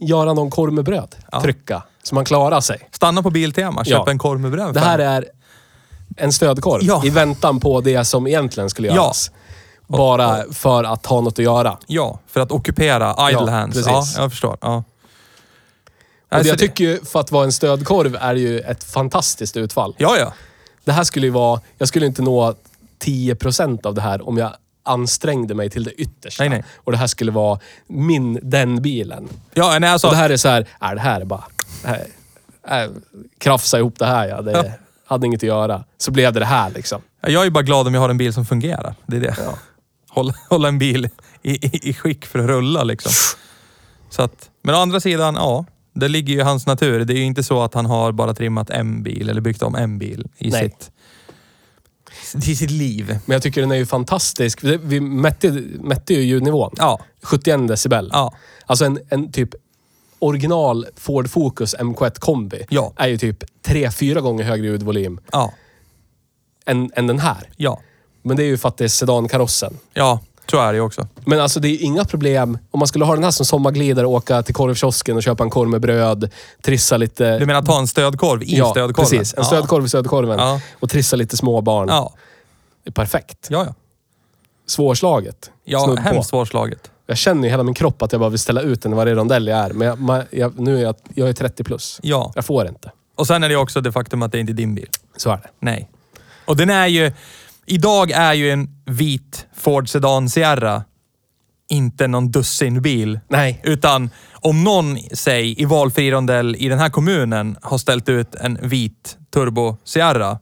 Speaker 2: Göra någon korv med bröd.
Speaker 1: Ja.
Speaker 2: Trycka. Så man klarar sig.
Speaker 1: Stanna på Biltema, köp
Speaker 2: Ja.
Speaker 1: en korv med bröd.
Speaker 2: Det här är en stödkorv.
Speaker 1: Ja.
Speaker 2: I väntan på det som egentligen skulle
Speaker 1: Ja.
Speaker 2: Bara för att ha något att göra.
Speaker 1: Ja, för att ockupera idle
Speaker 2: Ja,
Speaker 1: hands.
Speaker 2: precis.
Speaker 1: Ja, jag förstår. Ja.
Speaker 2: Och
Speaker 1: Alltså
Speaker 2: jag tycker ju, för att vara en stödkorv, är det ju ett fantastiskt utfall.
Speaker 1: Ja, ja.
Speaker 2: Det här skulle ju vara... Jag skulle inte nå 10% av det här om jag ansträngde mig till det yttersta.
Speaker 1: Nej, nej.
Speaker 2: Och det här skulle vara min, den bilen.
Speaker 1: Ja, nej, alltså,
Speaker 2: Och det här är så här, äh, det här är bara... det Här, äh, krafsa ihop det här ja. Det
Speaker 1: Ja.
Speaker 2: hade inget att göra. Så blev det det här liksom.
Speaker 1: jag är bara glad om jag har en bil som fungerar. Det är det. Hålla, hålla en bil i, i, i skick för att rulla liksom. Så att, men å andra sidan, ja. Det ligger ju i hans natur. Det är ju inte så att han har bara trimmat en bil eller byggt om en bil i
Speaker 2: Nej.
Speaker 1: sitt, i sitt liv.
Speaker 2: Men jag tycker den är ju fantastisk. Vi- Vi mätte, mätte ju ljudnivån.
Speaker 1: Ja.
Speaker 2: 71 decibel.
Speaker 1: Ja.
Speaker 2: Alltså en, en typ original Ford Focus MK1 kombi
Speaker 1: Ja.
Speaker 2: är ju typ 3-4 gånger högre ljudvolym
Speaker 1: Ja.
Speaker 2: än, än den här.
Speaker 1: Ja.
Speaker 2: Men det är ju för att det är sedankarossen.
Speaker 1: Ja, så är det ju också.
Speaker 2: Men alltså det är ju inga problem. Om man skulle ha den här som sommarglidare och åka till korvkiosken och köpa en korv med bröd, trissa lite...
Speaker 1: Du menar ta en stödkorv i
Speaker 2: ja,
Speaker 1: stödkorven?
Speaker 2: precis. En
Speaker 1: Ja.
Speaker 2: stödkorv i stödkorven.
Speaker 1: Ja.
Speaker 2: Och trissa lite småbarn.
Speaker 1: Ja.
Speaker 2: Det är perfekt.
Speaker 1: Ja, ja.
Speaker 2: Svårslaget.
Speaker 1: Ja,
Speaker 2: Snudd på.
Speaker 1: hemskt svårslaget.
Speaker 2: Jag känner ju hela min kropp att jag bara vill ställa ut den i varje rondell jag är. Men jag, ma- jag, nu är jag, jag är 30 plus.
Speaker 1: Ja.
Speaker 2: Jag får inte.
Speaker 1: Och sen är det också det faktum att det inte är din bil.
Speaker 2: Så är det.
Speaker 1: Nej. Och den är ju... Idag är ju en vit Ford Sedan Sierra inte någon dussinbil.
Speaker 2: Nej.
Speaker 1: Utan om någon, säg i valfri rondell i den här kommunen har ställt ut en vit Turbo Sierra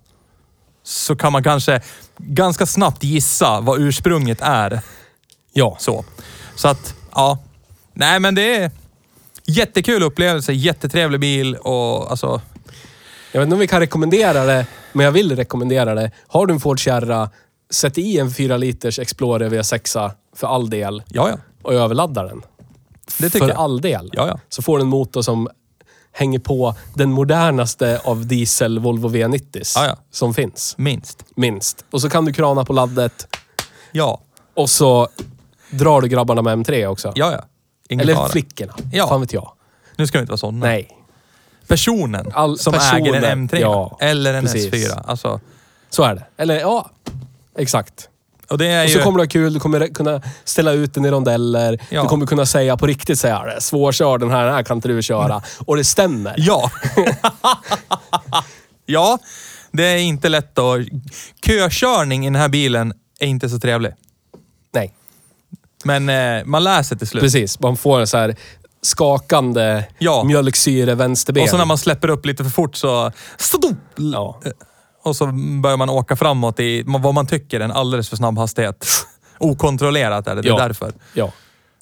Speaker 1: så kan man kanske ganska snabbt gissa vad ursprunget är.
Speaker 2: Ja.
Speaker 1: Så. Så att, ja. Nej men det är jättekul upplevelse, jättetrevlig bil och alltså...
Speaker 2: Jag vet inte om vi kan rekommendera det, men jag vill rekommendera det. Har du en Ford Sierra, sätt i en 4 liters Explorer V6 för all del
Speaker 1: Ja, ja.
Speaker 2: och överladda den.
Speaker 1: Det tycker
Speaker 2: för
Speaker 1: jag.
Speaker 2: all del.
Speaker 1: Ja, ja.
Speaker 2: Så får du en motor som hänger på den modernaste av diesel Volvo V90s
Speaker 1: Ja, ja.
Speaker 2: som finns.
Speaker 1: Minst.
Speaker 2: Minst. Och så kan du krana på laddet
Speaker 1: Ja.
Speaker 2: och så drar du grabbarna med M3 också.
Speaker 1: Ja, ja.
Speaker 2: Eller
Speaker 1: fara.
Speaker 2: flickorna.
Speaker 1: Ja.
Speaker 2: Fan vet jag.
Speaker 1: Nu ska vi inte vara sådana.
Speaker 2: Nej.
Speaker 1: Personen
Speaker 2: All-
Speaker 1: som
Speaker 2: personen.
Speaker 1: äger en M3
Speaker 2: Ja,
Speaker 1: eller en
Speaker 2: precis.
Speaker 1: S4. Alltså,
Speaker 2: Så är det. Eller ja, exakt.
Speaker 1: och
Speaker 2: Och
Speaker 1: ju...
Speaker 2: så kommer du ha kul, du kommer kunna ställa ut den i rondeller.
Speaker 1: Ja.
Speaker 2: Du kommer kunna säga på riktigt säga det. Svårkörd den här, den här kan inte du köra. Och det stämmer.
Speaker 1: Ja. ja. Det är inte lätt att... Kökörning i den här bilen är inte så trevlig.
Speaker 2: Nej,
Speaker 1: Men eh, man läser till slut.
Speaker 2: precis. Man får så här skakande
Speaker 1: Ja.
Speaker 2: mjölksyre vänsterben.
Speaker 1: Och så när man släpper upp lite för fort så...
Speaker 2: Ja.
Speaker 1: Och så börjar man åka framåt i vad man tycker är en alldeles för snabb hastighet. Okontrollerat är det, det är
Speaker 2: Ja.
Speaker 1: därför.
Speaker 2: ja.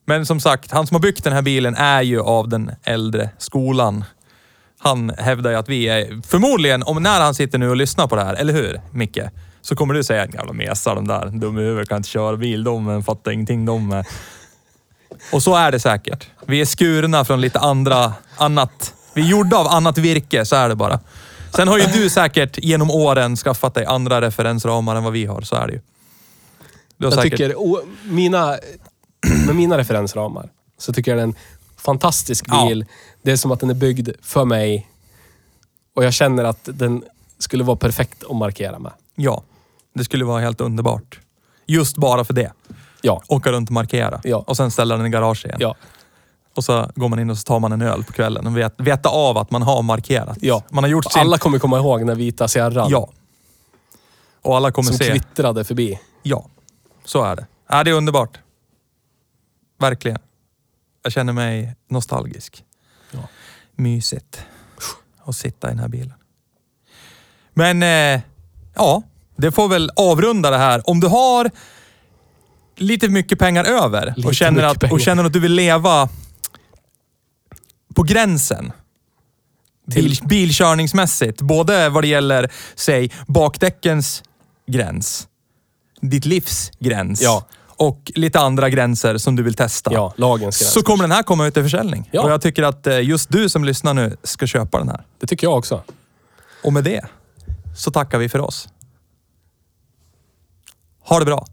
Speaker 1: Men som sagt, han som har byggt den här bilen är ju av den äldre skolan. Han hävdar ju att vi är, förmodligen, om när han sitter nu och lyssnar på det här, eller hur Micke? Så kommer du säga, jävla mesar de där, dum i huvudet, kan inte köra bil, de fattar ingenting de. eh." Och så är det säkert. Vi är skurna från lite andra, annat. Vi är gjorda av annat virke, så är det bara. Sen har ju du säkert genom åren skaffat dig andra referensramar än vad vi har, så är det ju. Du har
Speaker 2: Jag
Speaker 1: säkert-
Speaker 2: tycker, o- mina, med mina referensramar, så tycker jag det är en fantastisk
Speaker 1: Ja.
Speaker 2: bil. Det är som att den är byggd för mig. Och jag känner att den skulle vara perfekt att markera med.
Speaker 1: Ja, det skulle vara helt underbart. Just bara för det.
Speaker 2: Ja.
Speaker 1: Åka runt och markera.
Speaker 2: Ja.
Speaker 1: Och sen ställa den i garage igen.
Speaker 2: Ja.
Speaker 1: Och så går man in och så tar man en öl på kvällen och vet, veta av att man har markerat.
Speaker 2: Ja.
Speaker 1: Man har gjort sin...
Speaker 2: Alla kommer komma ihåg den vita Sierran
Speaker 1: Ja. Och alla kommer
Speaker 2: som
Speaker 1: se.
Speaker 2: kvittrade förbi.
Speaker 1: Ja, så är det. Ja, det är underbart. Verkligen. Jag känner mig nostalgisk.
Speaker 2: Ja.
Speaker 1: Mysigt att sitta i den här bilen. Men eh, ja, det får väl avrunda det här. Om du har lite mycket pengar över och känner, att,
Speaker 2: pengar.
Speaker 1: och känner att du vill leva på gränsen. Bil,
Speaker 2: Till-
Speaker 1: bilkörningsmässigt. Både vad det gäller, säg, bakdäckens gräns, ditt livs gräns
Speaker 2: Ja.
Speaker 1: och lite andra gränser som du vill testa.
Speaker 2: Ja, lagens gräns.
Speaker 1: Så kommer den här komma ut till försäljning.
Speaker 2: Ja.
Speaker 1: Och jag tycker att eh, just du som lyssnar nu ska köpa den här.
Speaker 2: Det tycker jag också.
Speaker 1: Och med det så tackar vi för oss. Ha det bra!